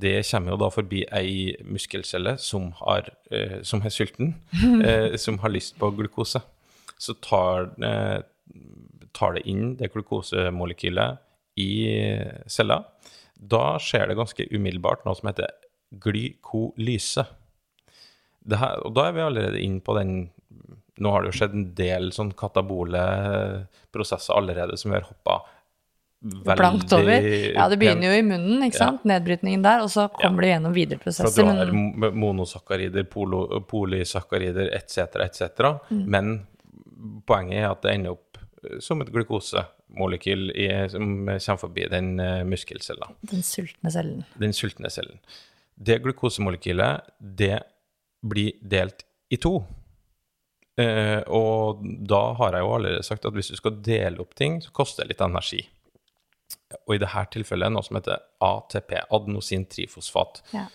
det kommer jo da forbi ei muskelcelle som, har, eh, som er sulten, eh, som har lyst på glukose. Så tar, eh, tar det inn det glukosemolekylet i cella. Da skjer det ganske umiddelbart noe som heter glykolyse. Det her, og da er vi allerede inne på den Nå har det jo skjedd en del sånn katabole prosesser allerede som vi har hoppa veldig Blankt over. Ja, det begynner jo i munnen, ikke Ja. Nedbrytningen der, og så kommer det gjennom videre For prosesser. du har Men, mo- monosakkarider, polysakkarider etc., etc. Mm. Men poenget er at det ender opp eh, som et glukosemolekyl i, som kommer forbi den eh, muskelcella, den sultne cellen. den sultne cellen. Det glukosemolekylet, det blir delt i to. Eh, og da har jeg jo allerede sagt at hvis du skal dele opp ting, så koster det litt energi. Og i dette tilfellet noe som heter ATP, adenosintrifosfat. Ja.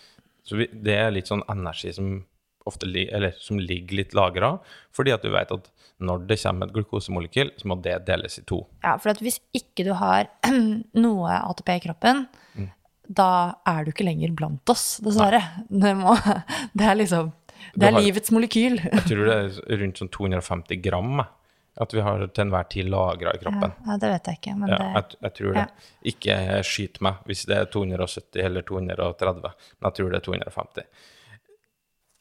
Så vi, det er litt sånn energi som, ofte eller, som ligger litt lagra, fordi at du vet at når det kommer et glukosemolekyl, så må det deles i to. Ja, for hvis ikke du har noe ATP i kroppen, Mm. da er du ikke lenger blant oss, dessverre. Det, må, det er liksom Det er har- livets molekyl. Jeg tror det er rundt sånn 250 gram at vi har til enhver tid lagra i kroppen. Ja, det vet jeg ikke, men Ja, jeg, jeg tror det. Ikke skyt meg hvis det er 270 eller 230, men jeg tror det er 250.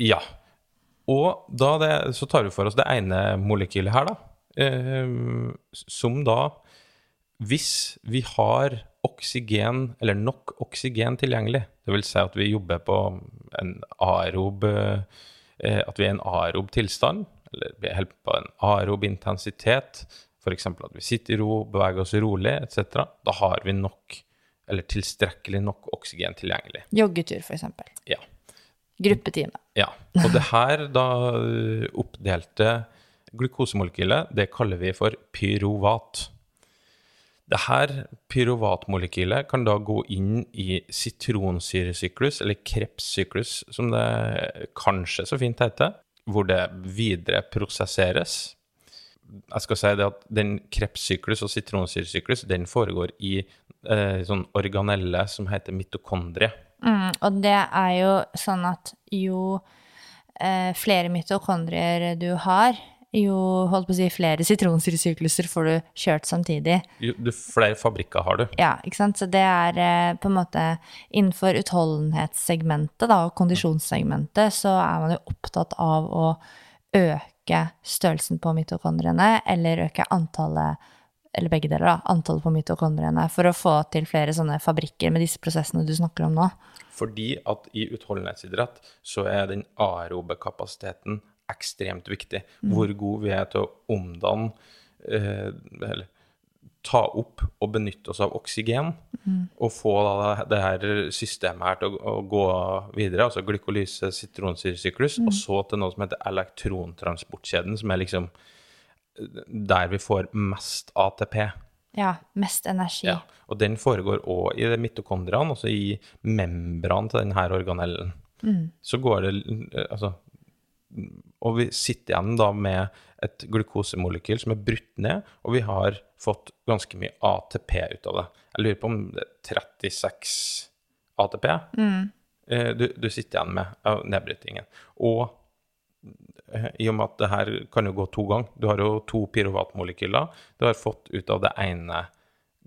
Ja. Og da det, så tar vi for oss det ene molekylet her, da. Eh, som da Hvis vi har oksygen, eller nok oksygen tilgjengelig, det vil si at vi jobber på en aerob eh, At vi er i en aerob tilstand, eller blir holder på en aerob intensitet, f.eks. at vi sitter i ro, beveger oss rolig etc., da har vi nok, eller tilstrekkelig nok oksygen tilgjengelig. Joggetur, eksempel. Ja. Gruppetime. Ja, og det her da uh, oppdelte glukosemolekylet, det kaller vi for pyruvat. Det her pyruvatmolekylet kan da gå inn i sitronsyresyklus, eller krepssyklus, som det kanskje så fint heter, hvor det videre prosesseres. Jeg skal si det at den krepssyklus og sitronsyresyklus, den foregår i eh, sånn organelle som heter mitokondrie. Mm, og det er jo sånn at jo eh, flere mitokondrier du har, jo holdt på å si, flere sitronsyresykluser får du kjørt samtidig. Jo du, flere fabrikker har du. Ja, ikke sant? Så det er eh, på en måte innenfor utholdenhetssegmentet da, og kondisjonssegmentet, så er man jo opptatt av å øke størrelsen på mitokondriene, eller øke antallet, eller begge deler da, antallet på mitokondriene, for å få til flere sånne fabrikker med disse prosessene du snakker om nå. Fordi at i utholdenhetsidrett så er den aerobe kapasiteten ekstremt viktig. Hvor god vi er til å omdanne eh, eller ta opp og benytte oss av oksygen, og få da det, her systemet her til å, å gå videre, altså glykolyse, sitronsyresyklus, og så til noe som heter elektrontransportkjeden, som er liksom eh, der vi får mest ATP. Ja, mest energi. Ja, og den foregår òg i mitokondriene, altså i membranen til denne organellen. Så går det eh, Altså, og vi sitter igjen da med et glukosemolekyl som er brutt ned, og vi har fått ganske mye ATP ut av det. Jeg lurer på om det er 36 ATP mm. du, du sitter igjen med av nedbrytingen. Og eh, i og med at det her kan jo gå to ganger, du har jo to pyruvatmolekyler du har fått ut av det ene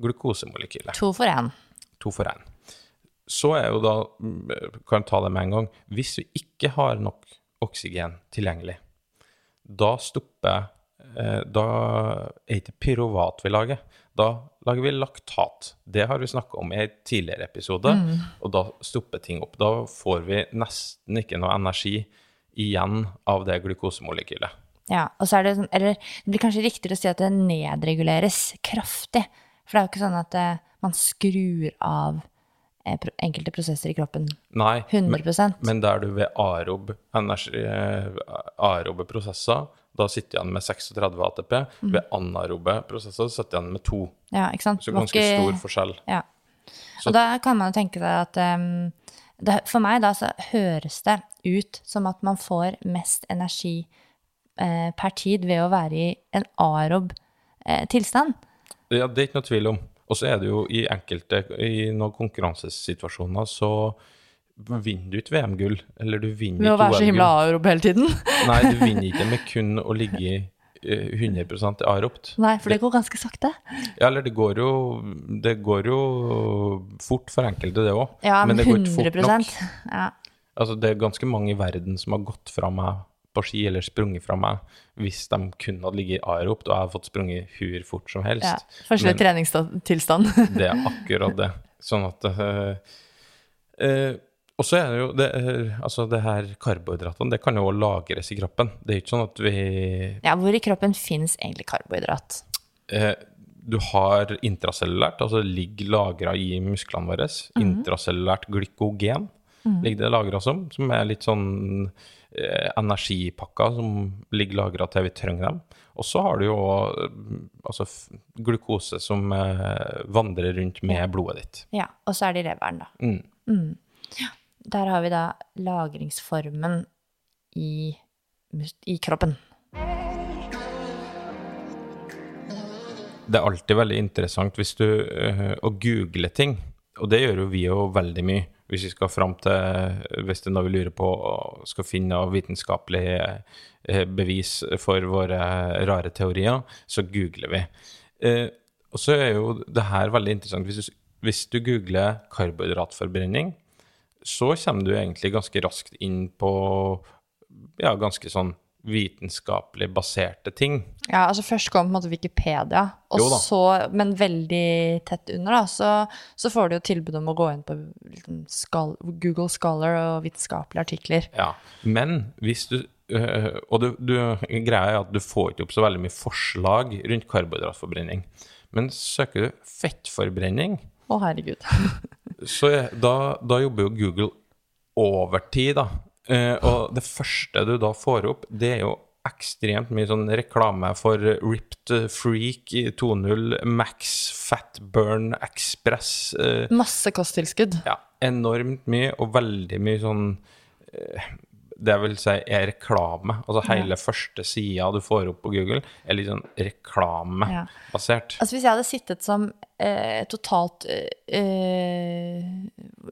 glukosemolekylet To for én. to for én. Så er jo da, mm, kan ta det med en gang, hvis vi ikke har nok oksygen tilgjengelig, da stopper eh, Da er ikke pyruvat vi lager, da lager vi laktat. Det har vi snakka om i en tidligere episode, og da stopper ting opp. Da får vi nesten ikke noe energi igjen av det glukosemolekylet. Ja, og så er det sånn, eller det blir kanskje riktigere å si at det nedreguleres kraftig. For det er jo ikke sånn at eh, man skrur av enkelte prosesser i kroppen Nei, 100 Men der du ved aerob, energi, eh, aerobe prosesser, da sitter jeg igjen med 36 ATP. Ved anarobe prosesser sitter jeg igjen med to. Ja, ikke sant? Så ganske ikke- stor forskjell. Ja. Så- Og da kan man jo tenke seg at um, det, For meg da så høres det ut som at man får mest energi eh, per tid ved å være i en arob eh, tilstand. Ja, det er ikke noe tvil om. Og så er det jo i enkelte, i noen konkurransesituasjoner, så vinner du ikke VM-gull, eller du vinner Ved å være så himla OL-gull. aerob hele tiden. Nei, du vinner ikke med kun å ligge eh, 100% aerobt. Nei, for det går ganske sakte. Ja, eller det går jo, det går jo fort for enkelte, det òg. Ja, men, det går ikke 100 fort nok. Ja. Altså, det er ganske mange i verden som har gått fra meg på ski eller sprunget fra meg hvis de kun hadde ligget aeropt og jeg hadde fått sprunget hur fort som helst. ja. Forskjellig treningstilstand. Det er akkurat det. Sånn at eh, eh, Og så er det jo det, eh, Altså, det her karbohydratene, det kan jo også lagres i kroppen. Det er ikke sånn at vi ja, hvor i kroppen fins egentlig karbohydrat? Du har intracellulært, altså det ligger lagra i musklene våre. Intracellulært glykogen ligger det lagra som, som er litt sånn eh, energipakker som ligger lagra til vi trenger dem. Og så har du jo eh, altså, glukose som eh, vandrer rundt med blodet ditt. Ja, og så er det i leveren, da. Mm. Der har vi da lagringsformen i, i kroppen. det er alltid veldig interessant hvis du eh, å google ting, og det gjør jo vi jo veldig mye. Hvis vi skal fram til Hvis det er noe vi lurer på skal finne vitenskapelig eh, bevis for våre rare teorier, så googler vi. Eh, og så er jo det her veldig interessant. Hvis du, hvis du googler karbohydratforbrenning, så kommer du egentlig ganske raskt inn på ja, ganske sånn vitenskapelig baserte ting. Ja, altså først kom på en måte Wikipedia, og så, men veldig tett under, da, så, så får du jo tilbud om å gå inn på liksom, skal, Google Scholar og vitenskapelige artikler. Ja, men hvis du øh, Og du, du, greia er at du får ikke opp så veldig mye forslag rundt karbohydratforbrenning. Men søker du fettforbrenning, Å, herregud. så da, da jobber jo Google overtid, da. Eh, og det første du da får opp, det er jo ekstremt mye sånn reklame for Ripped Freak 2.0, Max Fatburn Express. Uh, Masse kosttilskudd. ja, enormt mye, og veldig mye sånn eh, Det vil si er reklame. Altså hele første sida du får opp på Google, er litt sånn Ja. reklamebasert. Altså Hvis jeg hadde sittet som eh, totalt eh,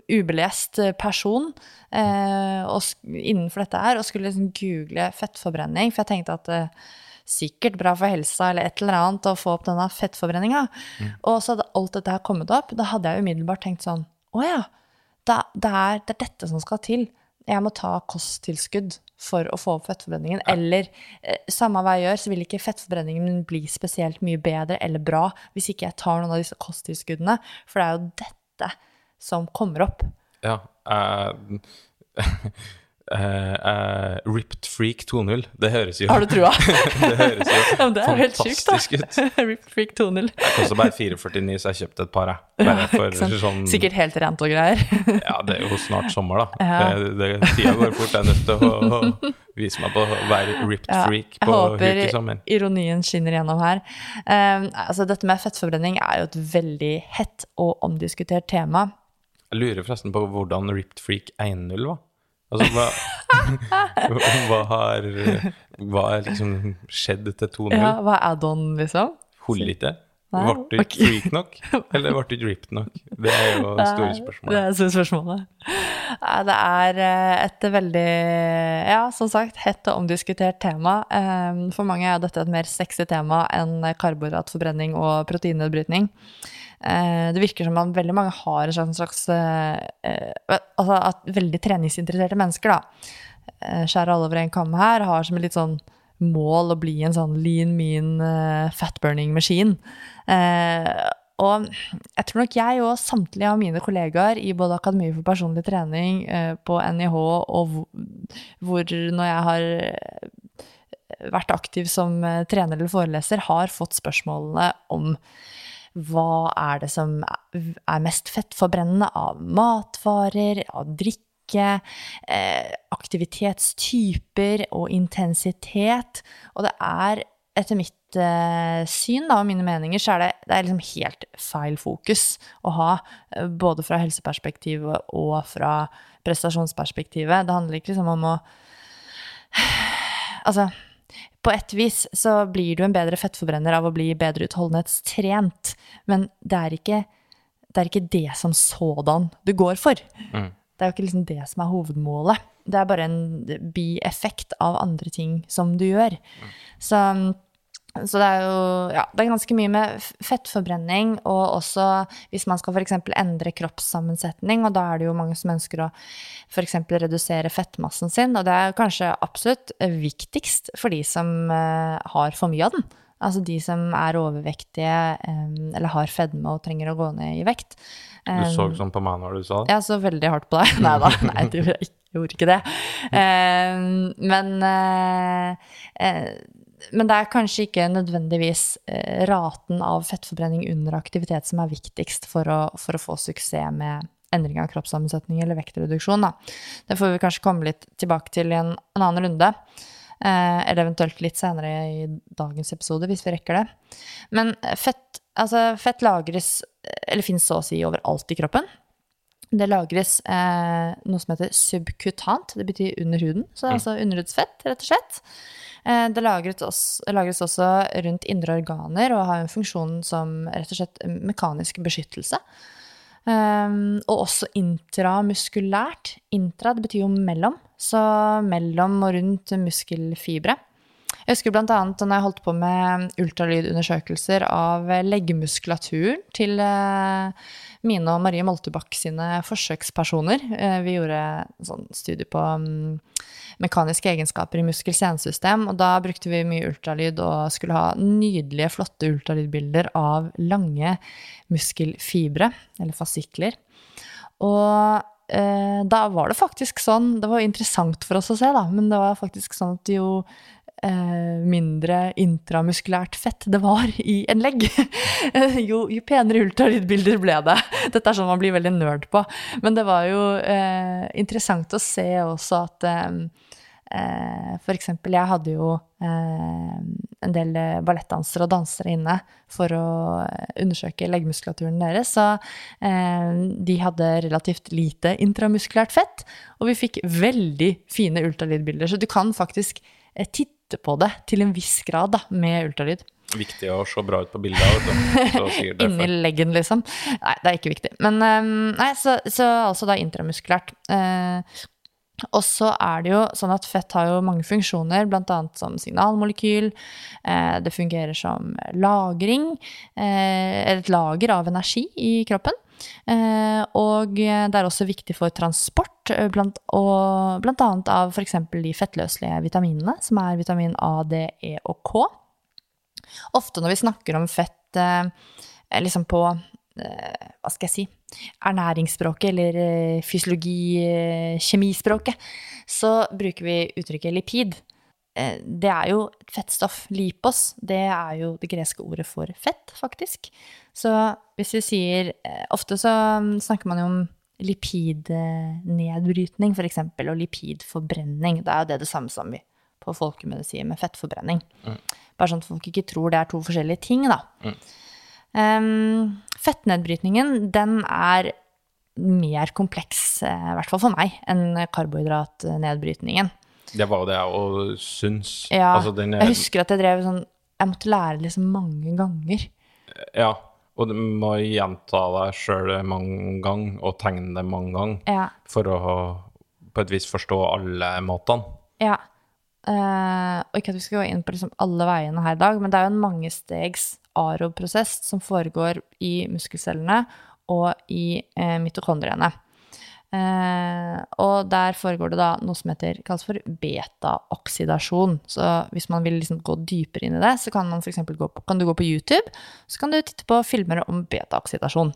ubelest person eh, og innenfor dette her, og skulle liksom google fettforbrenning, for jeg tenkte at eh, sikkert bra for helsa eller et eller annet å få opp denne fettforbrenninga, og så hadde alt dette her kommet opp, da hadde jeg umiddelbart tenkt sånn Å ja, det, det, er, det er dette som skal til. Jeg må ta kosttilskudd for å få opp fettforbrenningen. Eller eh, samme hva jeg gjør, så vil ikke fettforbrenningen min bli spesielt mye bedre eller bra hvis ikke jeg tar noen av disse kosttilskuddene. For det er jo dette som kommer opp. Ja. eh, eh, Ripped Freak 2.0. Det høres jo Har du trua? Det høres jo Ja, det er fantastisk ut. ripped Freak 2.0. Det koster bare 449, så jeg kjøpte et par, for sånn Sikkert helt rent og greier. Ja, det er jo snart sommer, da. Ja. Det, det, tida går fort. Jeg er nødt til å, å vise meg på å være ripped Ja, freak jeg håper ironien skinner gjennom her. Um, altså dette med fettforbrenning er jo et veldig hett og omdiskutert tema. Jeg lurer forresten på hvordan ripped freak 1.0 var. Altså, hva, hva har hva har liksom skjedd til 2-0? Ja, hva er add-on, liksom? Holder ikke? Ble du okay. freak nok, eller ble du dripped nok? Det er jo det store Det spørsmålet. er store spørsmålet. Det er eh, et veldig, ja, som sagt, hett og omdiskutert tema. Eh, For mange er dette et mer sexy tema enn karbohydratforbrenning og proteinnedbrytning. Eh, Det virker som at veldig mange har en slags, slags eh, eh, Altså at veldig treningsinteresserte mennesker, da, skjærer alle over en kam her, har som et litt sånn mål å bli en sånn lean, mean, fat-burning maskin. Og jeg tror nok jeg og samtlige av mine kollegaer i både Akademiet for personlig trening på NIH og hvor, når jeg har vært aktiv som trener eller foreleser, har fått spørsmålene om hva er det som er mest fettforbrennende av matvarer, av drikke, eh, aktivitetstyper og intensitet. Og det er etter mitt eh, syn da, og mine meninger, så er det, det er liksom helt feil fokus å ha, eh, både fra helseperspektivet og fra prestasjonsperspektivet. Det handler ikke liksom om å Altså, på et vis så blir du en bedre fettforbrenner av å bli bedre utholdenhetstrent, men det er ikke det, er ikke det som sådan du går for. Mm. Det er jo ikke liksom det som er hovedmålet. Det er bare en bieffekt av andre ting som du gjør. Så, så det er jo ja, det er ganske mye med fettforbrenning, og også hvis man skal f.eks. endre kroppssammensetning, og da er det jo mange som ønsker å f.eks. redusere fettmassen sin, og det er kanskje absolutt viktigst for de som eh, har for mye av den. Altså de som er overvektige eh, eller har fedme og trenger å gå ned i vekt. Du så Eh, sånn på meg når du sa det? jeg så veldig hardt på deg. Nei da, nei, du gjorde ikke- det. Men, men det er kanskje ikke nødvendigvis eh, raten av fettforbrenning under aktivitet som er viktigst for å, for å få suksess med endring av kroppssammensetning eller vektreduksjon. Da. Det får vi kanskje komme litt tilbake til i en, en annen runde. Eh, eller eventuelt litt senere i dagens episode, hvis vi rekker det. Men fett, altså fett lagres, eller finnes så å si overalt i kroppen. Det lagres eh, noe som heter subkutant, det betyr under huden. Så det er altså underhudsfett, rett og slett. Eh, det lagres også, lagres også rundt indre organer og har en funksjon som rett og slett mekanisk beskyttelse. Um, og også intramuskulært. Intra det betyr jo mellom, så mellom og rundt muskelfibre. Jeg husker annet da jeg holdt på med ultralydundersøkelser av leggmuskulaturen til eh, mine og Marie Moltebakk sine forsøkspersoner. Eh, vi gjorde sånn studie på mm, mekaniske egenskaper i muskel-senesystem, og da brukte vi mye ultralyd og skulle ha nydelige, flotte ultralydbilder av lange muskelfibre, eller fasikler. Og eh, da var det faktisk sånn, det var interessant for oss å se, da, men det var faktisk sånn at jo eh, mindre intramuskulært fett det var i en legg, jo, jo penere ultralydbilder ble det. Dette er sånn man blir veldig nerd på. Men det var jo eh, interessant å se også at eh, eh, for eksempel, jeg hadde jo eh, en del eh, ballettdansere og dansere inne for å undersøke leggmuskulaturen deres, så de hadde relativt lite intramuskulært fett, og vi fikk veldig fine ultralydbilder. Så du kan faktisk eh, titte på det til en viss grad da, med ultralyd. Viktig å se bra ut på bildet. vet du. Inni leggen, liksom. Nei, det er ikke viktig. Men eh, nei, så, så altså da intramuskulært. Eh, og så er det jo sånn at fett har jo mange funksjoner, bl.a. som signalmolekyl. Eh, det fungerer som lagring, eh, eller et lager av energi i kroppen. Eh, og det er også viktig for transport, eh, blant, og, blant annet av f.eks. de fettløselige vitaminene, som er vitamin A, D, E og K. Ofte når vi snakker om fett eh, liksom på hva skal jeg si ernæringsspråket eller eh, fysiologi, eh, kjemispråket, så bruker vi uttrykket lipid. Eh, Det er jo et fettstoff. Lipos, det er jo det greske ordet for fett, faktisk. Så hvis vi sier eh, Ofte så mm, snakker man jo om lipidnedbrytning, eksempel, og lipidforbrenning. Det er jo det det samme som vi på folkemedisin med fettforbrenning. Bare sånn at folk ikke tror det er to forskjellige ting, da. Um, fettnedbrytningen, den er mer kompleks, eh, i hvert fall for meg, enn karbohydratnedbrytningen. Det var det jeg òg syns. Ja, Altså, den Jeg husker at jeg drev sånn Jeg måtte lære liksom mange ganger. ja, og du må gjenta deg sjøl mange ganger, og tegne det mange ganger, Ja. for å på et vis forstå alle måtene. ja. Uh, og ikke at vi skal gå inn på liksom alle veiene her i dag, men det er jo en mangestegs ARO-prosess som foregår i muskelcellene og i uh, mitokondriene. Eh, og der foregår det da noe som heter, kalles for beta-oksidasjon. Så hvis man vil liksom gå dypere inn i det, så kan man for gå på, kan du gå på YouTube, så kan du titte på filmer om beta-oksidasjon.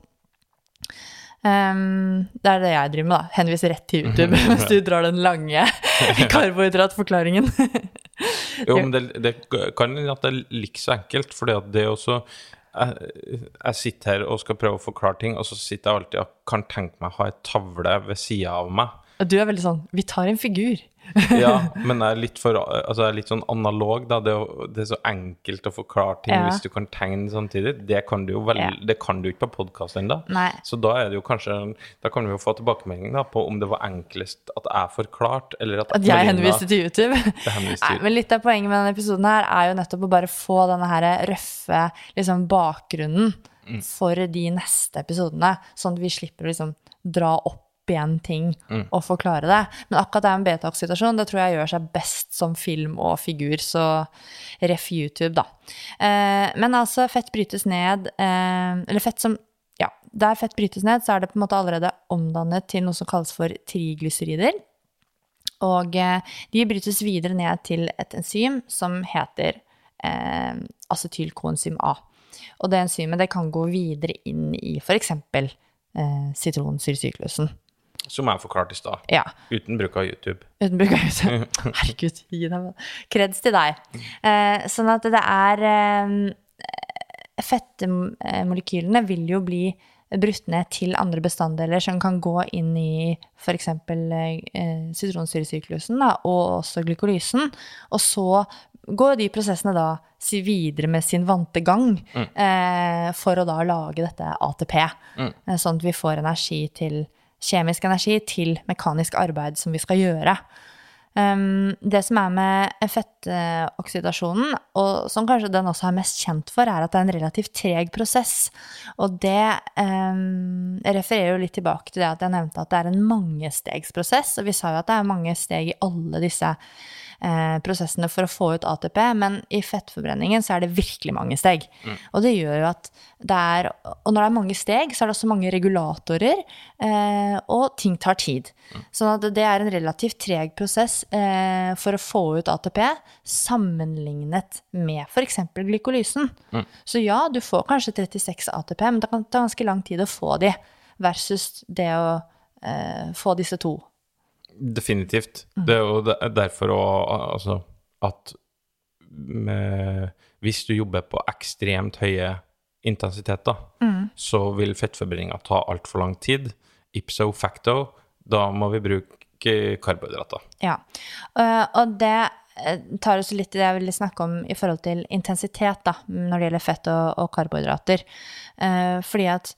Ehm, det er det jeg driver med, da. Henviser rett til YouTube hvis du drar den lange karbohydratforklaringen. Jo, men det, det kan hende at det er like så enkelt, fordi at det også jeg, sitter her og skal prøve å forklare ting, og så sitter jeg alltid og kan tenke meg å ha ei tavle ved sida av meg. Du er veldig sånn Vi tar en figur. Ja, men det er litt, for, altså er litt sånn analog, da. Det, er det er så enkelt å forklare ting Ja. hvis du kan tegne samtidig. Det kan du jo vel, Ja. det kan du ikke på podkast ennå. Så da er det jo kanskje Da kan vi jo få tilbakemelding da på om det var enklest at jeg forklarte, eller at At jeg Marina henviste til YouTube. henviste Nei, men litt av poenget med denne episoden her er jo nettopp å bare få denne her røffe liksom, bakgrunnen for de neste episodene, sånn at vi slipper å liksom dra opp igjen ting og forklare det. Men akkurat det med beta-oksidasjon, det tror jeg gjør seg best som film og figur, så ref YouTube, da. Eh, men altså, fett brytes ned, eh, eller fett som ja, der fett brytes ned, så er det på en måte allerede omdannet til noe som kalles for triglycerider. Og eh, de brytes videre ned til et enzym som heter eh, acetylkoenzym A. Og det enzymet det kan gå videre inn i f.eks. Eh, sitronsyresyklusen. Som jeg forklarte i stad. Ja, Uten bruk av YouTube. uten bruk av YouTube. Herregud, gi deg kreds til deg. Eh, sånn at det er eh, Fettemolekylene vil jo bli brutt ned til andre bestanddeler som kan gå inn i f.eks. Eh, sitronsyresyklusen og også glykolysen. Og så går de prosessene da videre med sin vante gang eh, for å da lage dette ATP. Eh, sånn at vi får energi til kjemisk energi til mekanisk arbeid som vi skal gjøre. Um, det som er med fettoksidasjonen, og som kanskje den også er mest kjent for, er at det er en relativt treg prosess. Og det jeg refererer jo litt tilbake til det at jeg nevnte at det er en mangestegsprosess. Og vi sa jo at det er mange steg i alle disse eh, prosessene for å få ut ATP, men i fettforbrenningen så er det virkelig mange steg. Og det gjør jo at det er Og når det er mange steg, så er det også mange regulatorer, eh, og ting tar tid. Sånn at det er en relativt treg prosess eh, for å få ut ATP, sammenlignet med f.eks. glykolysen. Så ja, du får kanskje 36 ATP, men det kan ta ganske lang tid å få de, versus det å eh, få disse to. Definitivt. Det er jo derfor òg altså, at med, hvis du jobber på ekstremt høye intensiteter, så vil fettforbrenninga ta altfor lang tid. Ipso facto, da må vi bruke karbohydrater. Ja, Eh, og det eh, tar oss litt i det jeg ville snakke om i forhold til intensitet, da, når det gjelder fett og, og karbohydrater. Eh, fordi at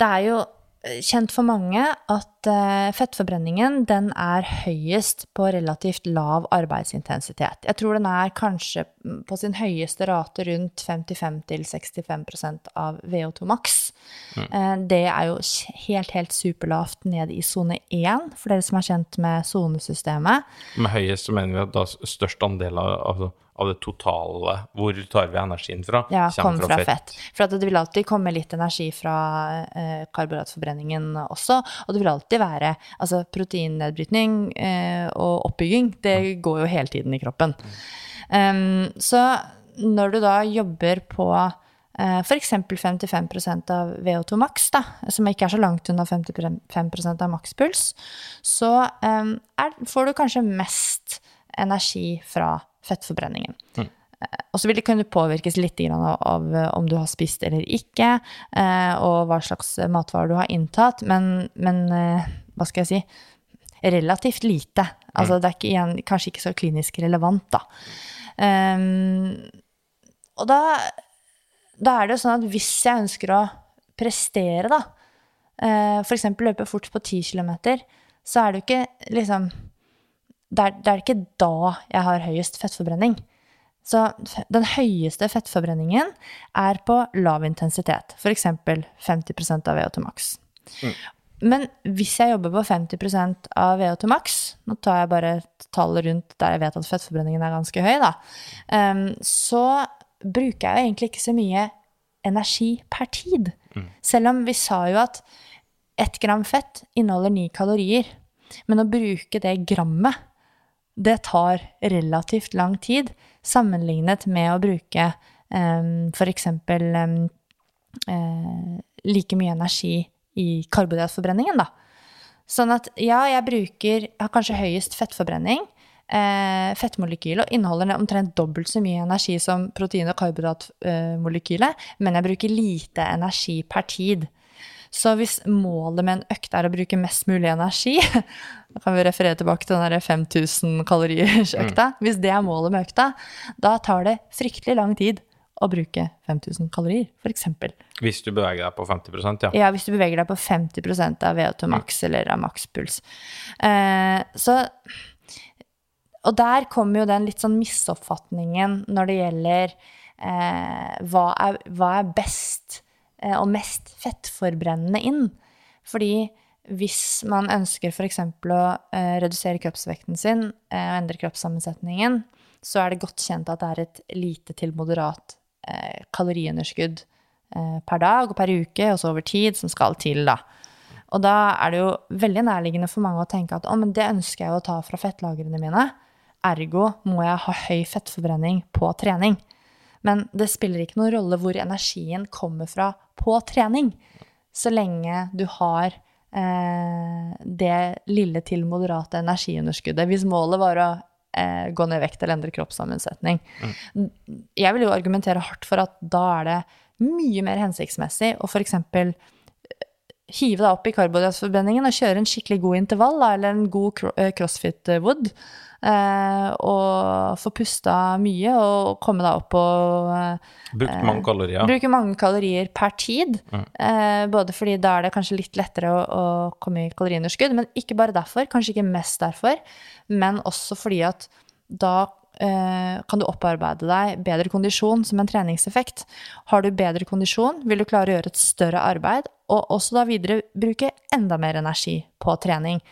det er jo kjent for mange at eh, fettforbrenningen den er høyest på relativt lav arbeidsintensitet. Jeg tror den er kanskje på sin høyeste rate rundt 55-65% av VO2 maks. Mm. det er jo helt, helt superlavt ned i sone 1, for dere som er kjent med sonesystemet. Med høyest så mener vi at da størst andel av, altså, av det totale Hvor tar vi energien fra? Ja, kommer fra fett. For at det vil alltid komme litt energi fra eh, karbohydratforbrenningen også. Og det vil alltid være altså proteinnedbrytning eh, og oppbygging. Det går jo hele tiden i kroppen. Um, så når du da jobber på eh, f.eks. 55% av VO2 maks, da, som ikke er så langt unna 55% av makspuls, så um, er, får du kanskje mest energi fra fettforbrenningen. Og så vil det kunne påvirkes litt av, av eh, om du har spist eller ikke, eh, og hva slags matvarer du har inntatt, men, men eh, hva skal jeg si Relativt lite. Altså det er ikke, igjen, kanskje ikke så klinisk relevant, da. Um, og da, da er det jo sånn at hvis jeg ønsker å prestere, da, f.eks. løpe fort på 10 km, så er det jo ikke liksom det er, det er ikke da jeg har høyest fettforbrenning. Så den høyeste fettforbrenningen er på lav intensitet, f.eks. 50% av VO2 max. Men hvis jeg jobber på 50% av VO2 max, nå tar jeg bare et tall rundt der jeg vet at fettforbrenningen er ganske høy, da, um, så bruker jeg jo egentlig ikke så mye energi per tid. Selv om vi sa jo at ett gram fett inneholder ni kalorier. Men å bruke det grammet, det tar relativt lang tid, sammenlignet med å bruke um, f.eks. Um, eh, like mye energi i karbohydratforbrenningen, da. Sånn at ja, jeg bruker Jeg har kanskje høyest fettforbrenning. Eh, fettmolekylet inneholder omtrent dobbelt så mye energi som protein- og karbohydratmolekylet, men jeg bruker lite energi per tid. Så hvis målet med en økt er å bruke mest mulig energi, da kan vi referere tilbake til den 5000 kalorier-økta. Hvis det er målet med økta, da tar det fryktelig lang tid å bruke 5000 kalorier, f.eks. Hvis du beveger deg på 50% ja. Ja, hvis du beveger deg på 50% av VO2 max eller av makspuls. Eh, så Og der kommer jo den litt sånn misoppfatningen når det gjelder eh, hva, er, hva er best eh, og mest fettforbrennende inn. Fordi hvis man ønsker f.eks. å eh, redusere kroppsvekten sin eh, og endre kroppssammensetningen, så er det godt kjent at det er et lite til moderat eh, kaloriunderskudd eh, per dag og per uke, og så over tid, som skal til, da. Og da er det jo veldig nærliggende for mange å tenke at å, men det ønsker jeg å ta fra fettlagrene mine. Ergo må jeg ha høy fettforbrenning på trening. Men det spiller ikke noen rolle hvor energien kommer fra på trening, så lenge du har det lille til moderate energiunderskuddet. Hvis målet var å eh, gå ned i vekt eller endre kroppssammensetning. Jeg vil jo argumentere hardt for at da er det mye mer hensiktsmessig å f.eks. hive deg opp i karbohydratforbrenningen og kjøre en skikkelig god intervall eller en god eh, crossfit-wood. Eh, og få pusta mye og komme deg opp på eh, Brukt mange kalorier. Bruke mange kalorier per tid. Eh, både fordi da er det kanskje litt lettere å, å komme i kaloriunderskudd, men ikke bare derfor, kanskje ikke mest derfor, men også fordi at da eh, kan du opparbeide deg bedre kondisjon som en treningseffekt. Har du bedre kondisjon, vil du klare å gjøre et større arbeid, og også da videre bruke enda mer energi på trening.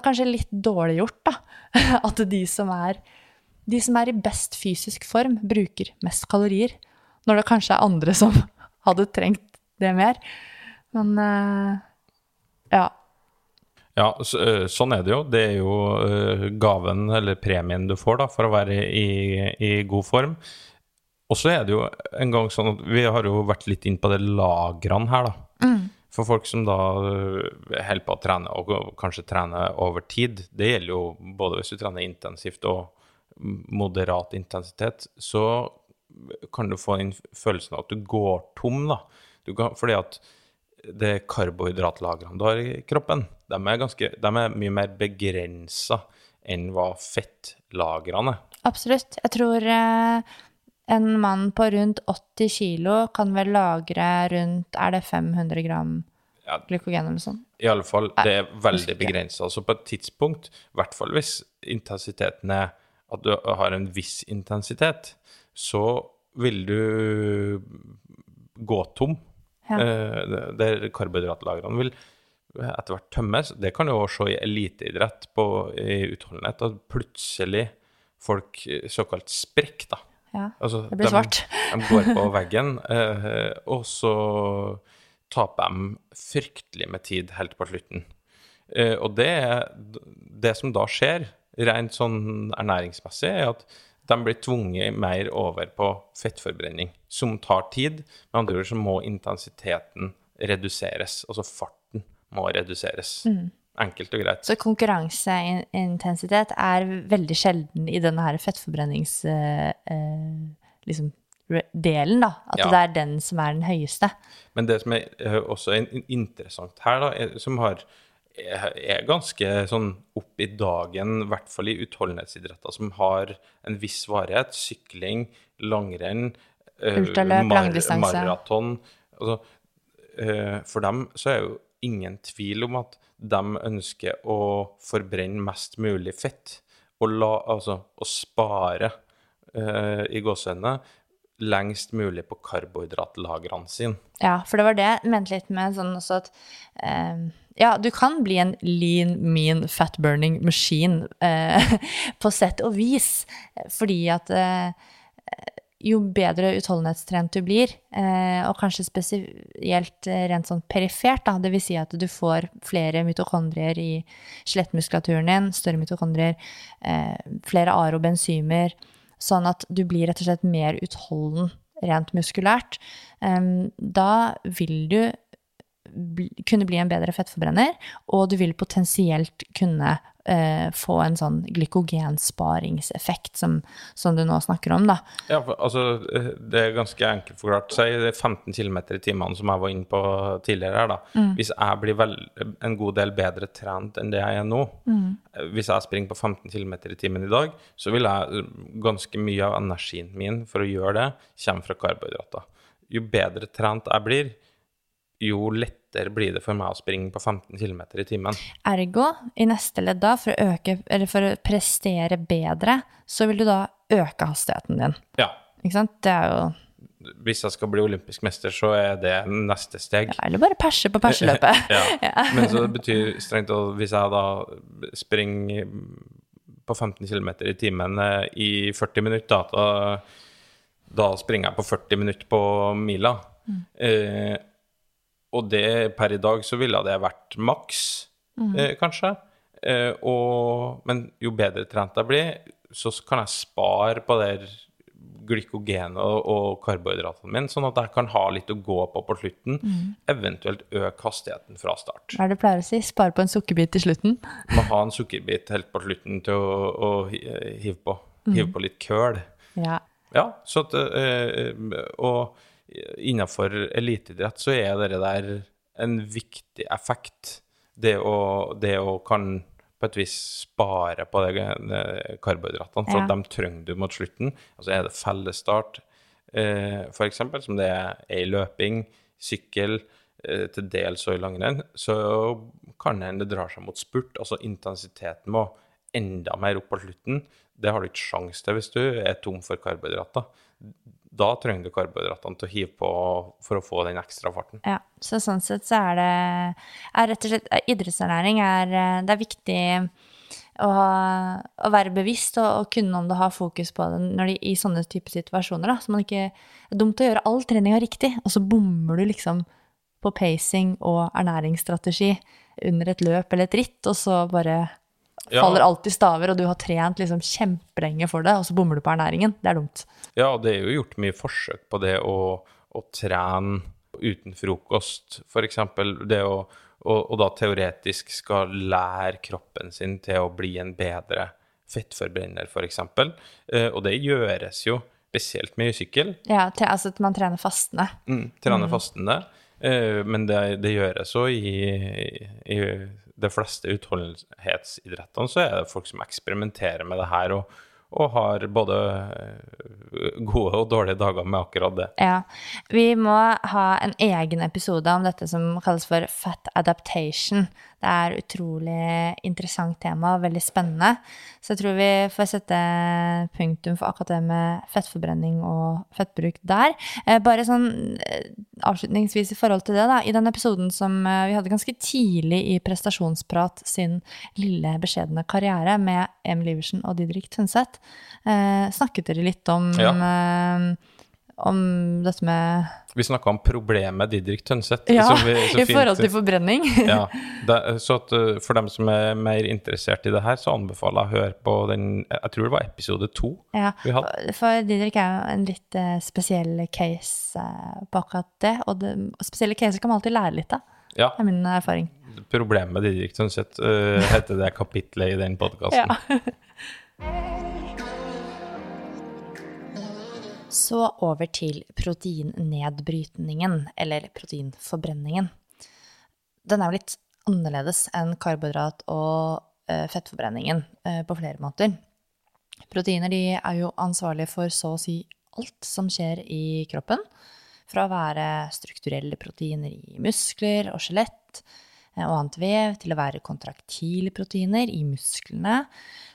Kanskje litt dårlig gjort, da, at de som er de som er i best fysisk form, bruker mest kalorier. Når det kanskje er andre som hadde trengt det mer. Men eh, ja. Ja, så, øh, sånn er det jo. Det er jo øh, gaven eller premien du får da, for å være i, i god form. Og så er det jo en gang sånn at vi har jo vært litt inn på det lagrene her, da. For folk som da øh, holder på å trene, og kanskje trene over tid, det gjelder jo både hvis du trener intensivt og moderat intensitet, så kan du få den følelsen av at du går tom, da. Kan, fordi at det karbohydratlagrene du har i kroppen, de er, ganske, de er mye mer begrensa enn hva fettlagrene er. Absolutt. Jeg tror eh, en mann på rundt 80 kilo kan vel lagre rundt Er det 500 gram Ja. glykogen eller noe sånt? I alle fall, det er veldig begrensa. Så på et tidspunkt, i hvert fall hvis intensiteten er at du har en viss intensitet, så vil du gå tom. Ja. Eh, Der karbohydratlagrene vil etter hvert tømmes. Det kan du også se i eliteidrett på i utholdenhet, at plutselig folk eh, såkalt sprekker, da. Ja. Altså, Det blir de- svart. De går på veggen, eh, og så taper de fryktelig med tid helt på slutten. Eh, og det, det som da skjer, rent sånn ernæringsmessig, er at de blir tvunget mer over på fettforbrenning, som tar tid. Med andre ord så må intensiteten reduseres, altså farten må reduseres. Enkelt og greit. Så konkurranseintensitet er veldig sjelden i denne her fettforbrennings... eh, eh, liksom, delen, da. At Ja. det er den som er den høyeste. Men det som er eh, også in- interessant her, da, er, som har, er, er ganske sånn opp i dagen, i hvert fall i utholdenhetsidretter som har en viss varighet, sykling, langrenn, ultraløp, Ultraløp, langdistanse. maraton altså, eh, For dem så er jo ingen tvil om at de ønsker å forbrenne mest mulig fett. Og la, altså, å spare uh, i gåsehendene lengst mulig på karbohydratlagrene sine. Ja, for det var det jeg mente litt med sånn også at eh, ja, du kan bli en lean, mean, fat-burning machine eh, på sett og vis, fordi at eh, jo bedre utholdenhetstrent du blir, eh, og kanskje spesielt eh, rent sånn perifert, da, dvs. Si at du får flere mitokondrier i skjelettmuskulaturen din, større mitokondrier, eh, flere arobenzymer, sånn at du blir rett og slett mer utholden rent muskulært, da vil du kunne bli en bedre fettforbrenner, og du vil potensielt kunne eh, få en sånn glykogensparingseffekt, som, som, du nå snakker om, da. Ja, for, altså, eh, det er ganske enkelt forklart. Si det er 15 km i timene som jeg var inne på tidligere her, da. Mm. Hvis jeg blir vel, en god del bedre trent enn det jeg er nå, mm. Eh, hvis jeg springer på 15 km i timen i dag, så vil jeg ganske mye av energien min for å gjøre det, kommer fra karbohydrater. Jo bedre trent jeg blir, jo lettere blir det for meg å springe på 15 km i timen. Ergo, i neste ledd da, for å, øke, for å prestere bedre, så vil du da øke hastigheten din. Ja. Ikke sant? Det er jo hvis jeg skal bli olympisk mester, så er det neste steg. Ja, eller bare perse på perseløpet. ja. ja. Men så det betyr strengt tatt hvis jeg da springer på 15 km i timen eh, i 40 minutter, da, da springer jeg på 40 minutter på mila. Mm. Eh, og det per i dag så ville det vært maks, mm. eh, kanskje. Eh, og, men jo bedre trent jeg blir, så kan jeg spare på det glykogenet og, og karbohydratene mine, sånn at jeg kan ha litt å gå på på slutten. Mm. Eventuelt øke hastigheten fra start. Hva er det du pleier å si? Spare på en sukkerbit til slutten? Må ha en sukkerbit helt på slutten til å, å hive på. Hive mm. på litt køl. Ja. ja så at, eh, og Innenfor eliteidrett så er det der en viktig effekt. Det å, det å kan på et vis spare på de karbohydratene, for ja. at de trenger du mot slutten. Altså er det fellesstart, eh, f.eks., som det er i løping, sykkel, eh, til dels og i langrenn, så kan det hende det drar seg mot spurt. Altså intensiteten må enda mer opp på slutten. Det har du ikke sjanse til hvis du er tom for karbohydrater da trenger du karbohydratene til å hive på for å få den ekstra farten. Ja, så sånn sett så er det er rett og slett Idrettsernæring er, det er viktig å, å være bevisst og, og, kunne om du har fokus på det de, i sånne type situasjoner. Da. Så man ikke, det er dumt å gjøre all treninga riktig, og så bommer du liksom på pacing og ernæringsstrategi under et løp eller et ritt, og så bare ja. faller alltid staver, og du har trent liksom kjempelenge for det, og så bommer du på ernæringen. Det er dumt. Ja, det er jo gjort mye forsøk på det å, å trene uten frokost, f.eks. Det å og, og, da teoretisk skal lære kroppen sin til å bli en bedre fettforbrenner, f.eks. Eh, og det gjøres jo spesielt med sykkel. Ja, til, altså at man trener fastende. Mm, trener mm. fastende. Eh, men det, det gjøres òg i, i, de fleste utholdenhetsidrettene så er det folk som eksperimenterer med det her. og og har både eh, gode og dårlige dager med akkurat det. Ja. Vi må ha en egen episode om dette som kalles for fat adaptation. Det er utrolig interessant tema, veldig spennende. Så jeg tror vi får sette punktum for akkurat det med fettforbrenning og fettbruk der. Eh, bare sånn eh, avslutningsvis i forhold til det, da. I den episoden som eh, vi hadde ganske tidlig i Prestasjonsprat sin lille, beskjedne karriere med Emil Iversen og Didrik Tønseth, snakket dere litt om ja om dette med Vi snakka om problemet Didrik Tønseth. Ja, vi, i forhold til forbrenning. ja, det, så at, eh, For dem som er mer interessert i det her, så anbefaler jeg å høre på den Jeg tror det var episode to ja, vi hadde. For Didrik er jo en litt uh, spesiell case uh, på akkurat det. Og det, spesielle caser kan man alltid lære litt av. Ja. Det er min erfaring. Problemet Didrik Tønseth uh, heter det kapitlet i den podkasten. Ja. Så over til proteinnedbrytningen, eller proteinforbrenningen. Den er jo litt annerledes enn karbohydrat- og uh, fettforbrenningen uh, på flere måter. Proteiner er jo ansvarlige for så å si alt som skjer i kroppen. Fra å være strukturelle proteiner i muskler og skjelett eh, og annet vev, til å være kontraktile proteiner i musklene,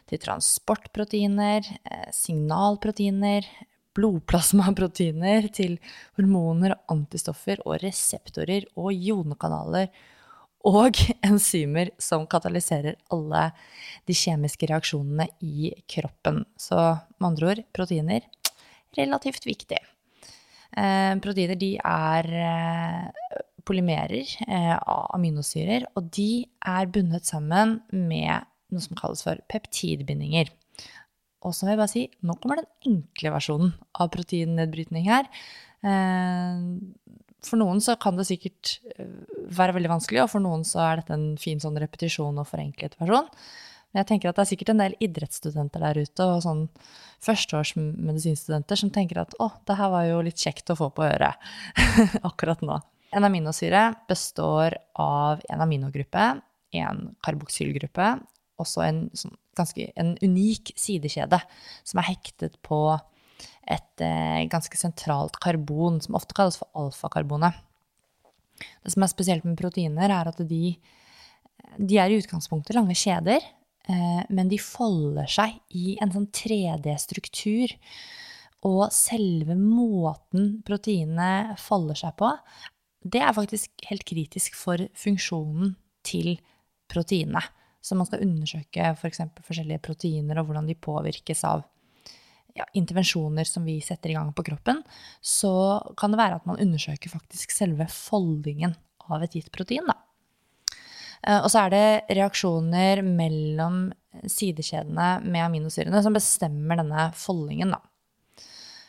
til transportproteiner, eh, signalproteiner, blodplasmaproteiner, til hormoner og antistoffer og reseptorer og jonekanaler og enzymer som katalyserer alle de kjemiske reaksjonene i kroppen. Så med andre ord proteiner relativt viktig. Eh, proteiner de er eh, polymerer eh, av aminosyrer, og de er bundet sammen med noe som kalles for peptidbindinger. Og så vil jeg bare si, nå kommer den enkle versjonen av proteinnedbrytning her. Eh, for noen så kan det sikkert eh, være veldig vanskelig, og for noen så er dette en fin sånn repetisjon og forenklet versjon. Men jeg tenker at det er sikkert en del idrettsstudenter der ute og sånn førsteårsmedisinstudenter som tenker at å, det her var jo litt kjekt å få på øret akkurat nå. En aminosyre består av en aminogruppe, en karboksylgruppe, også en sånn ganske en unik sidekjede som er hektet på et eh, ganske sentralt karbon, som ofte kalles for alfakarbonet. Det som er spesielt med proteiner, er at de, de er i utgangspunktet lange kjeder, eh, men de folder seg i en sånn 3D-struktur. Og selve måten proteinene folder seg på, det er faktisk helt kritisk for funksjonen til proteinene. Så man skal undersøke f.eks. For forskjellige proteiner og hvordan de påvirkes av ja, intervensjoner som vi setter i gang på kroppen, så kan det være at man undersøker faktisk selve foldingen av et gitt protein. Da. Eh, og så er det reaksjoner mellom sidekjedene med aminosyrene som bestemmer denne foldingen. Da.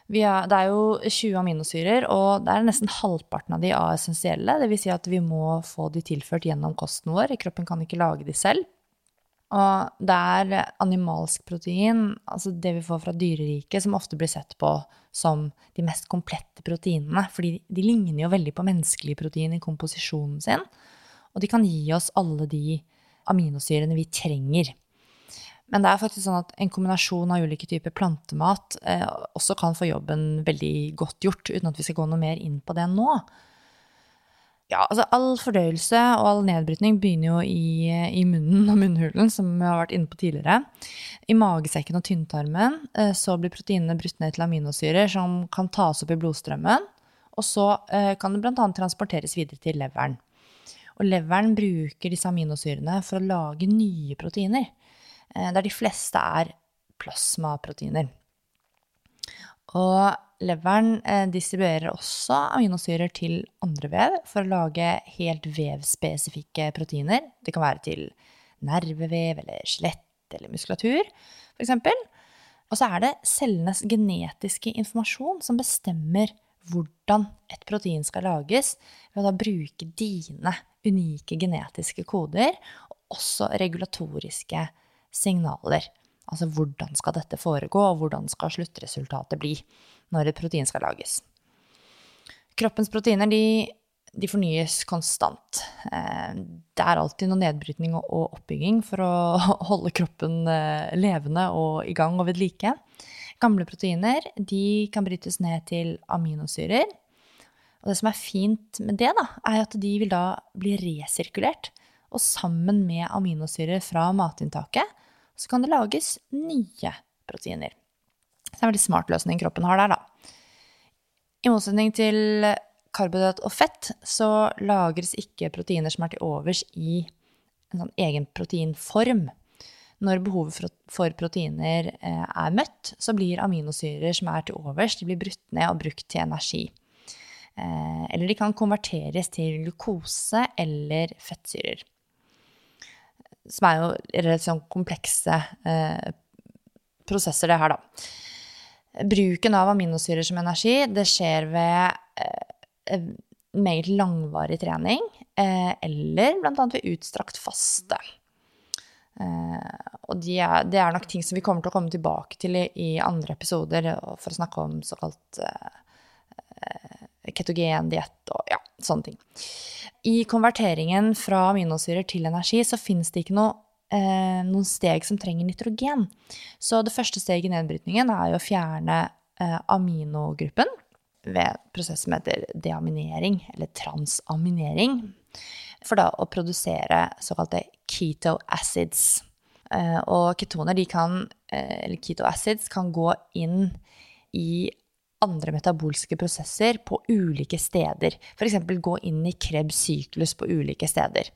Har, det er jo 20 aminosyrer, og det er nesten halvparten av de er essensielle. Dvs. Si at vi må få de tilført gjennom kosten vår. Kroppen kan ikke lage de selv. Og det er animalsk protein, altså det vi får fra dyreriket, som ofte blir sett på som de mest komplette proteinene. Fordi de ligner jo veldig på menneskelige protein i komposisjonen sin. Og de kan gi oss alle de aminosyrene vi trenger. Men det er faktisk sånn at en kombinasjon av ulike typer plantemat eh, også kan få jobben veldig godt gjort, uten at vi skal gå noe mer inn på det nå. Ja, altså all fordøyelse og all nedbrytning begynner jo i, i, munnen og munnhulen, som vi har vært inne på tidligere. I magesekken og tynntarmen eh, så blir proteinene brutt ned til aminosyrer som kan tas opp i blodstrømmen. Og så eh, kan det bl.a. transporteres videre til leveren. Og leveren bruker disse aminosyrene for å lage nye proteiner, eh, der de fleste er plasmaproteiner. Og leveren eh, distribuerer også aminosyrer til andre vev for å lage helt vevspesifikke proteiner. Det kan være til nervevev eller skjelett eller muskulatur, f.eks. Og så er det cellenes genetiske informasjon som bestemmer hvordan et protein skal lages, ved å da bruke dine unike genetiske koder, og også regulatoriske signaler. Altså hvordan skal dette foregå, og hvordan skal sluttresultatet bli når et protein skal lages. Kroppens proteiner de, de fornyes konstant. Eh, det er alltid noe nedbrytning og oppbygging for å holde kroppen eh, levende og i gang og ved like. Gamle proteiner de kan brytes ned til aminosyrer. Og det som er fint med det, da, er at de vil da bli resirkulert. Og sammen med aminosyrer fra matinntaket så kan det lages nye proteiner. Det er en veldig smart løsning kroppen har der, da. I motsetning til karbohydrat og fett så lagres ikke proteiner som er til overs i en sånn egen proteinform. Når behovet for proteiner eh, er møtt, så blir aminosyrer som er til overs, de blir brutt ned og brukt til energi. Eh, eller de kan konverteres til glukose eller fettsyrer. Som er jo relativt sånn komplekse eh, prosesser, det her, da. Bruken av aminosyrer som energi, det skjer ved eh, meget langvarig trening, eh, eller bl.a. ved utstrakt faste. Eh, og de er, det er nok ting som vi kommer til å komme tilbake til i, i andre episoder for å snakke om såkalt eh, ketogen diett og ja, sånne ting. I konverteringen fra aminosyrer til energi så finnes det ikke noe eh, noen steg som trenger nitrogen. Så det første steget i nedbrytningen er jo å fjerne eh, aminogruppen ved prosess som heter deaminering, eller transaminering, for da å produsere såkalte keto acids. Eh, og ketoner, kan, eh, eller keto acids, kan gå inn i andre metabolske prosesser på ulike steder. F.eks. gå inn i Krebs syklus på ulike steder.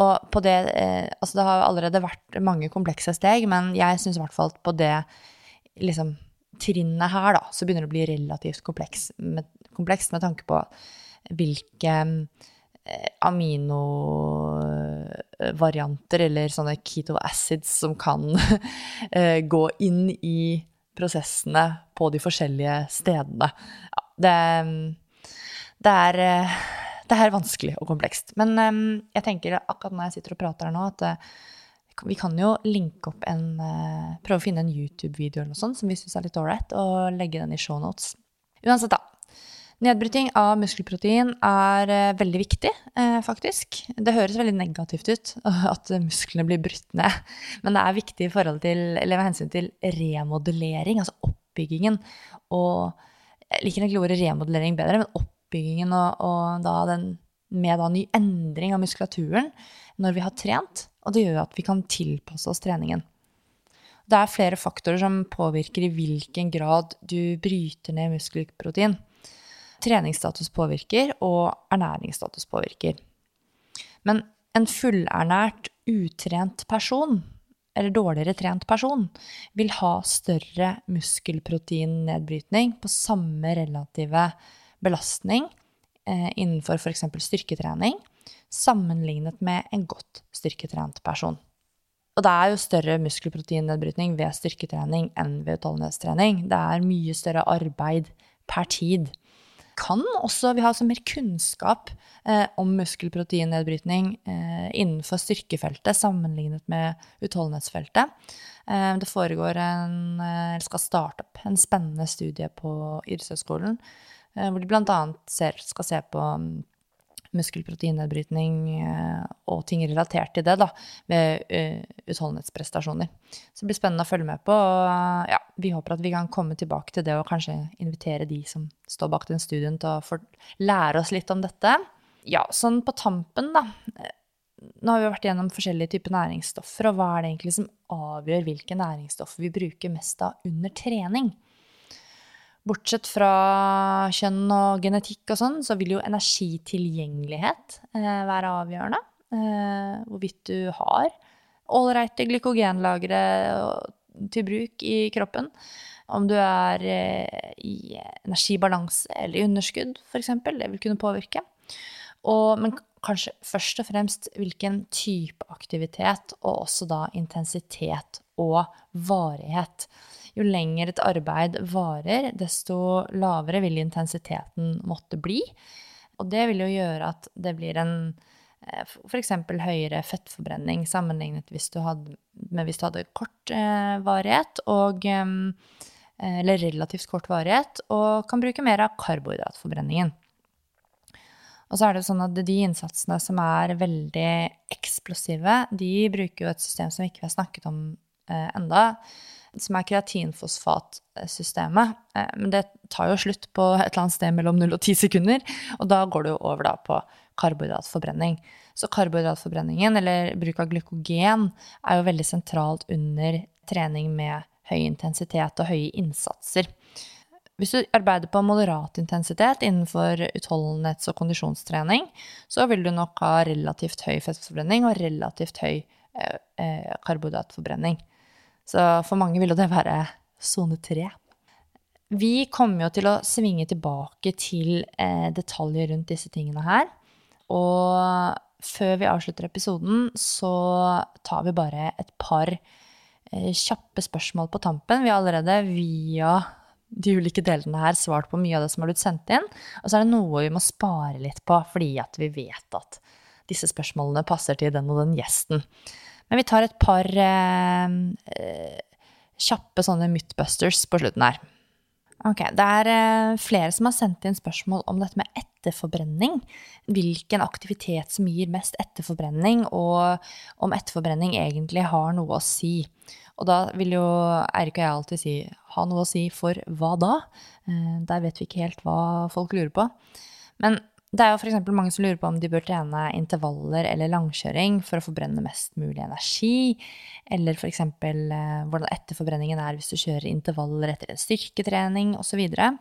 Og det eh, Altså, det har allerede vært mange komplekse steg, men jeg syns i hvert fall at på det liksom, trinnet her, da, så begynner det å bli relativt komplekst med, komplekst med tanke på hvilke eh, aminovarianter eller sånne keto acids som kan eh, gå inn i prosessene på de forskjellige stedene. Ja, det, det, er, eh, det, er, vanskelig og komplekst. Men jeg tenker akkurat når jeg sitter og prater her nå, at vi kan jo linke opp en Prøve å finne en YouTube-video eller noe sånt som vi syns er litt ålreit, og legge den i shownotes. Uansett, da. Nedbryting av muskelprotein er eh, veldig viktig, eh, faktisk. Det høres veldig negativt ut at musklene blir brutt ned, men det er viktig i forhold til, eller med hensyn til remodellering, altså oppbyggingen. Og jeg liker egentlig ordet remodellering bedre, men oppbyggingen og, og da den, med da ny endring av muskulaturen når vi har trent. Og det gjør at vi kan tilpasse oss treningen. Det er flere faktorer som påvirker i hvilken grad du bryter ned muskelprotein treningsstatus påvirker, og ernæringsstatus påvirker. Men en fullernært, utrent person, eller dårligere trent person, vil ha større muskelproteinnedbrytning på samme relative belastning eh, innenfor f.eks. styrketrening, sammenlignet med en godt styrketrent person. Og det er jo større muskelproteinnedbrytning ved styrketrening enn ved utholdenhetstrening. Det er mye større arbeid per tid kan også vi ha altså mer kunnskap eh, om muskelproteinnedbrytning eh, innenfor styrkefeltet sammenlignet med utholdenhetsfeltet. Eh, det foregår en, eller eh, skal starte opp en spennende studie på Idrettshøgskolen, eh, hvor de bl.a. skal se på mm, muskelproteinnedbrytning eh, og ting relatert til det da, ved utholdenhetsprestasjoner. Så det blir spennende å følge med på. ja, Vi håper at vi kan komme tilbake til det og kanskje invitere de som står bak den studien, til å lære oss litt om dette. Ja, sånn på tampen, da. Nå har vi vært gjennom forskjellige typer næringsstoffer, og hva er det egentlig som avgjør hvilke næringsstoffer vi bruker mest av under trening? Bortsett fra kjønn og genetikk og sånn, så vil jo energitilgjengelighet eh, være avgjørende. Eh, hvorvidt du har ålreite glykogenlagre til bruk i kroppen. Om du er eh, i energibalanse eller i underskudd, f.eks. Det vil kunne påvirke. Og, men kanskje først og fremst hvilken type aktivitet, og også da intensitet og varighet jo lenger et arbeid varer, desto lavere vil intensiteten måtte bli. Og det vil jo gjøre at det blir en f.eks. høyere fettforbrenning sammenlignet hvis hadde, med hvis du hadde kort eh, varighet, og, eh, eller relativt kort varighet, og kan bruke mer av karbohydratforbrenningen. Og så er det sånn at de innsatsene som er veldig eksplosive, de bruker jo et system som vi ikke har snakket om eh, enda, som er kreatinfosfatsystemet. Eh, men det tar jo slutt på et eller annet sted mellom 0 og 10 sekunder, og da går det jo over da på karbohydratforbrenning. Så karbohydratforbrenningen, eller bruk av glykogen, er jo veldig sentralt under trening med høy intensitet og høye innsatser. Hvis du arbeider på moderat intensitet innenfor utholdenhets- og kondisjonstrening, så vil du nok ha relativt høy fettforbrenning og relativt høy eh, eh karbohydratforbrenning. Så for mange vil jo det være sone tre. Vi kommer jo til å svinge tilbake til eh, detaljer rundt disse tingene her. Og før vi avslutter episoden, så tar vi bare et par eh, kjappe spørsmål på tampen. Vi har allerede via de ulike delene her svart på mye av det som har blitt sendt inn. Og så er det noe vi må spare litt på, fordi at vi vet at disse spørsmålene passer til den og den gjesten. Men vi tar et par eh, eh, kjappe sånne mythbusters på slutten her. Ok, Det er eh, flere som har sendt inn spørsmål om dette med etterforbrenning. Hvilken aktivitet som gir mest etterforbrenning, og om etterforbrenning egentlig har noe å si. Og da vil jo Eirik og jeg alltid si ha noe å si for hva da? Eh, der vet vi ikke helt hva folk lurer på. Men Det er jo f.eks. mange som lurer på om de bør trene intervaller eller langkjøring for å forbrenne mest mulig energi, eller f.eks. Eh, hvordan etterforbrenningen er hvis du kjører intervaller etter en styrketrening osv. Og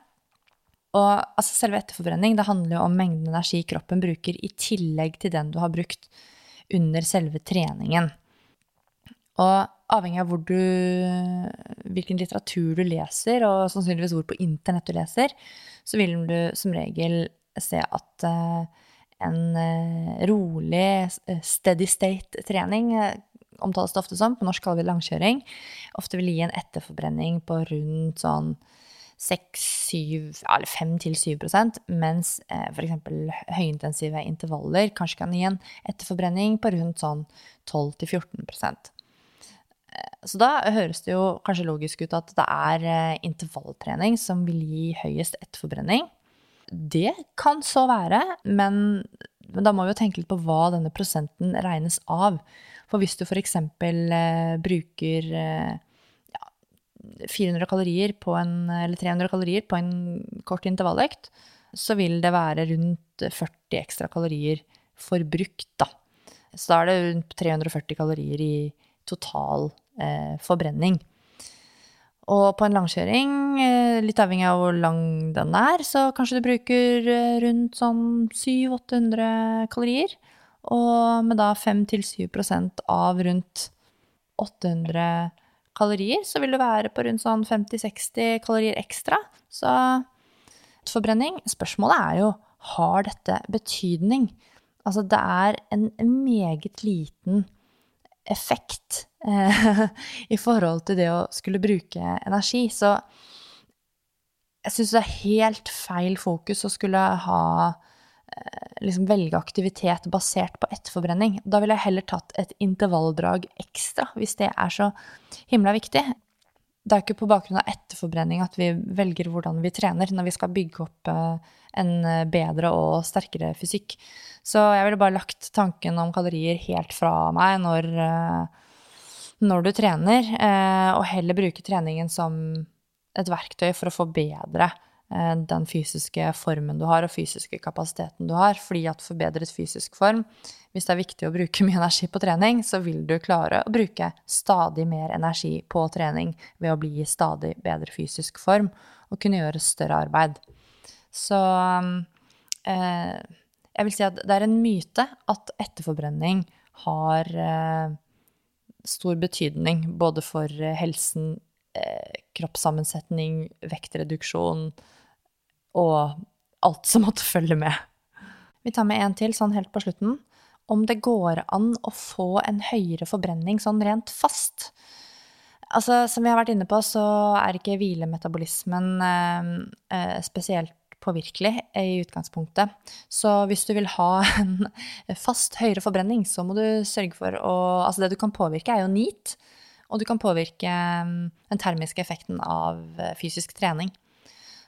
altså, selve etterforbrenning det handler jo om mengden energi kroppen bruker i tillegg til den du har brukt under selve treningen. Og avhengig av du, hvilken litteratur du leser, og sannsynligvis hvor på internett du leser, så vil du som regel se at uh, en uh, rolig, eh, steady state-trening omtales det ofte som, på norsk kaller vi langkjøring, ofte vil gi en etterforbrenning på rundt sånn 6-7, eller 5-7% mens eh, f.eks. høyintensive intervaller kanskje kan gi en etterforbrenning på rundt sånn 12-14% så da høres det jo kanskje logisk ut at det er eh, intervalltrening som vil gi høyest etterforbrenning. Det kan så være, men, men, da må vi jo tenke litt på hva denne prosenten regnes av. For hvis du f.eks. Eh, bruker eh, 400 kalorier på en, eller 300 kalorier på en kort intervalløkt, så vil det være rundt 40 ekstra kalorier forbrukt, da. Så da er det rundt 340 kalorier i total eh, forbrenning. Og på en langkjøring, eh, litt avhengig av hvor lang den er, så kanskje du bruker eh, rundt sånn 700-800 kalorier. Og med da 5-7% av rundt 800 kalorier, så vil du være på rundt sånn 50-60 kalorier ekstra. Så forbrenning Spørsmålet er jo har dette betydning. Altså, det er en meget liten effekt eh, i forhold til det å skulle bruke energi. Så jeg syns det er helt feil fokus å skulle ha liksom velge aktivitet basert på etterforbrenning. Da ville jeg heller tatt et intervalldrag ekstra, hvis det er så himla viktig. Det er ikke på bakgrunn av etterforbrenning at vi velger hvordan vi trener når vi skal bygge opp eh, en bedre og sterkere fysikk. Så jeg ville bare lagt tanken om kalorier helt fra meg når, eh, når du trener, eh, og heller bruke treningen som et verktøy for å forbedre eh, den fysiske formen du har, og fysiske kapasiteten du har. Fordi at forbedret fysisk form, hvis det er viktig å bruke mye energi på trening, så vil du klare å bruke stadig mer energi på trening ved å bli i stadig bedre fysisk form og kunne gjøre større arbeid. Så eh, jeg vil si at det er en myte at etterforbrenning har eh, stor betydning både for eh, helsen, eh, kroppssammensetning, vektreduksjon og alt som måtte følge med. Vi tar med en til sånn helt på slutten. Om det går an å få en høyere forbrenning sånn rent fast. Altså, som vi har vært inne på, så er ikke hvilemetabolismen eh, eh spesielt påvirkelig i utgangspunktet. Så hvis du vil ha en fast høyere forbrenning, så må du sørge for å Altså det du kan påvirke, er jo NEAT. Og du kan påvirke mm, den termiske effekten av eh, fysisk trening.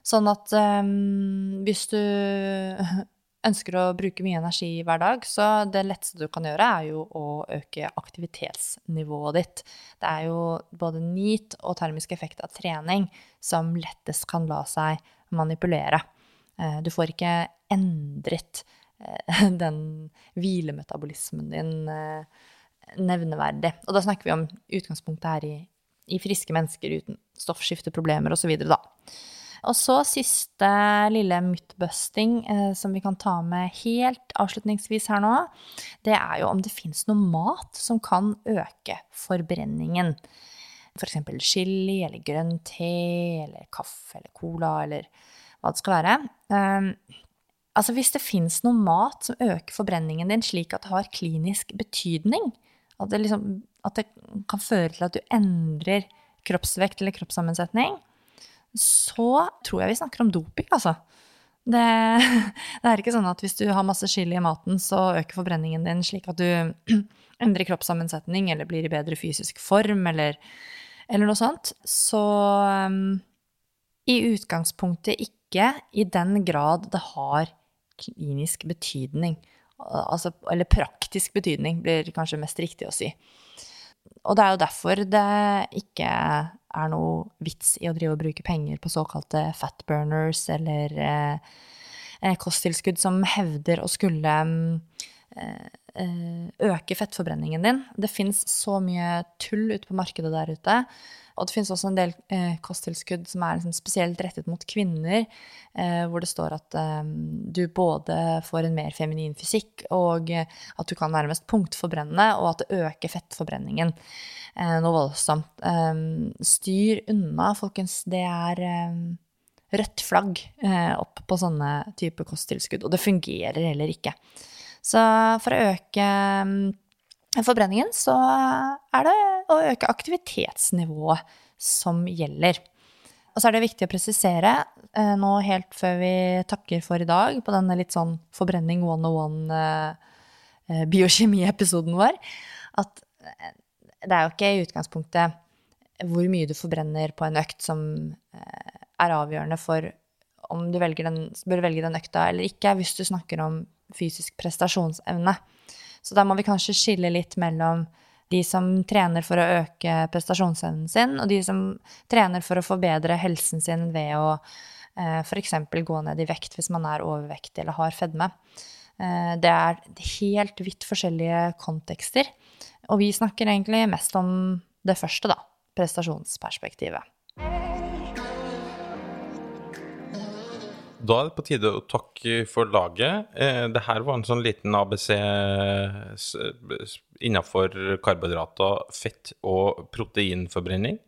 Sånn at um, hvis du ønsker å bruke mye energi hver dag, så det letteste du kan gjøre, er jo å øke aktivitetsnivået ditt. Det er jo både NEAT og termisk effekt av trening som lettest kan la seg manipulere. Eh, du får ikke endret eh, den hvilemetabolismen din eh, nevneverdig. Og da snakker vi om utgangspunktet her i, i friske mennesker uten stoffskifteproblemer osv., da. Og så siste lille mythbusting eh, som vi kan ta med helt avslutningsvis her nå, det er jo om det fins noe mat som kan øke forbrenningen. F.eks. For chili eller grønn te eller kaffe eller cola eller hva det skal være. Um, altså hvis det fins noe mat som øker forbrenningen din slik at det har klinisk betydning, at det, liksom, at det kan føre til at du endrer kroppsvekt eller kroppssammensetning, så tror jeg vi snakker om doping, altså. Det, det, er ikke sånn at hvis du har masse chili i maten, så øker forbrenningen din slik at du endrer kroppssammensetning eller blir i bedre fysisk form eller, eller noe sånt. Så um, i utgangspunktet ikke i den grad det har klinisk betydning. Altså, eller praktisk betydning, blir kanskje mest riktig å si. Og det er jo derfor det ikke er noe vits i å drive og bruke penger på såkalte fat burners eller, eh, kosttilskudd som hevder å skulle eh, eh, øke fettforbrenningen din. Det fins så mye tull ute på markedet der ute. Og det finnes også en del eh, kosttilskudd som er liksom spesielt rettet mot kvinner, eh, hvor det står at eh, du både får en mer feminin fysikk, og at du kan være mest punktforbrenne, og at det øker fettforbrenningen eh, noe voldsomt. Eh, styr unna, folkens. Det er eh, rødt flagg opp på sånne type kosttilskudd, og det fungerer heller ikke. Så for å øke forbrenningen, så er det å øke aktivitetsnivået som gjelder. Og så er det viktig å presisere, eh, nå helt før vi takker for i dag, på denne litt sånn forbrenning one-on-one-biokjemiepisoden vår, at det er jo ikke i utgangspunktet hvor mye du forbrenner på en økt som er avgjørende for om du den, bør velge den økta eller ikke, hvis du snakker om fysisk prestasjonsevne. Så da må vi kanskje skille litt mellom de som trener for å øke prestasjonsevnen sin, og de som trener for å forbedre helsen sin ved å eh, f.eks. gå ned i vekt hvis man er overvektig eller har fedme. Eh, det er helt vidt forskjellige kontekster. Og vi snakker egentlig mest om det første, da. Prestasjonsperspektivet. Da er det på tide å takke for laget. Eh, det her var en sånn liten ABC innenfor karbohydrater, fett og proteinforbrenning.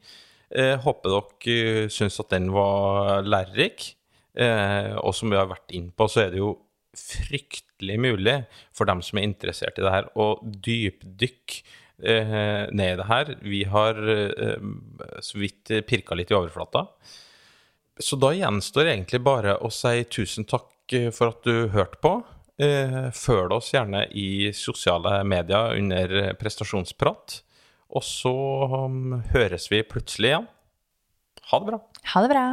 Eh, håper dere syns at den var lærerik. Eh, og som vi har vært inn på, så er det jo fryktelig mulig for dem som er interessert i det her, å dypdykke eh, ned i det her. Vi har eh, så vidt pirka litt i overflata. Så da gjenstår egentlig bare å si tusen takk eh, for at du hørte på. Eh, følg oss gjerne i sosiale medier under prestasjonsprat. Og så um, høres vi plutselig igjen. Ha det bra. Ha det bra.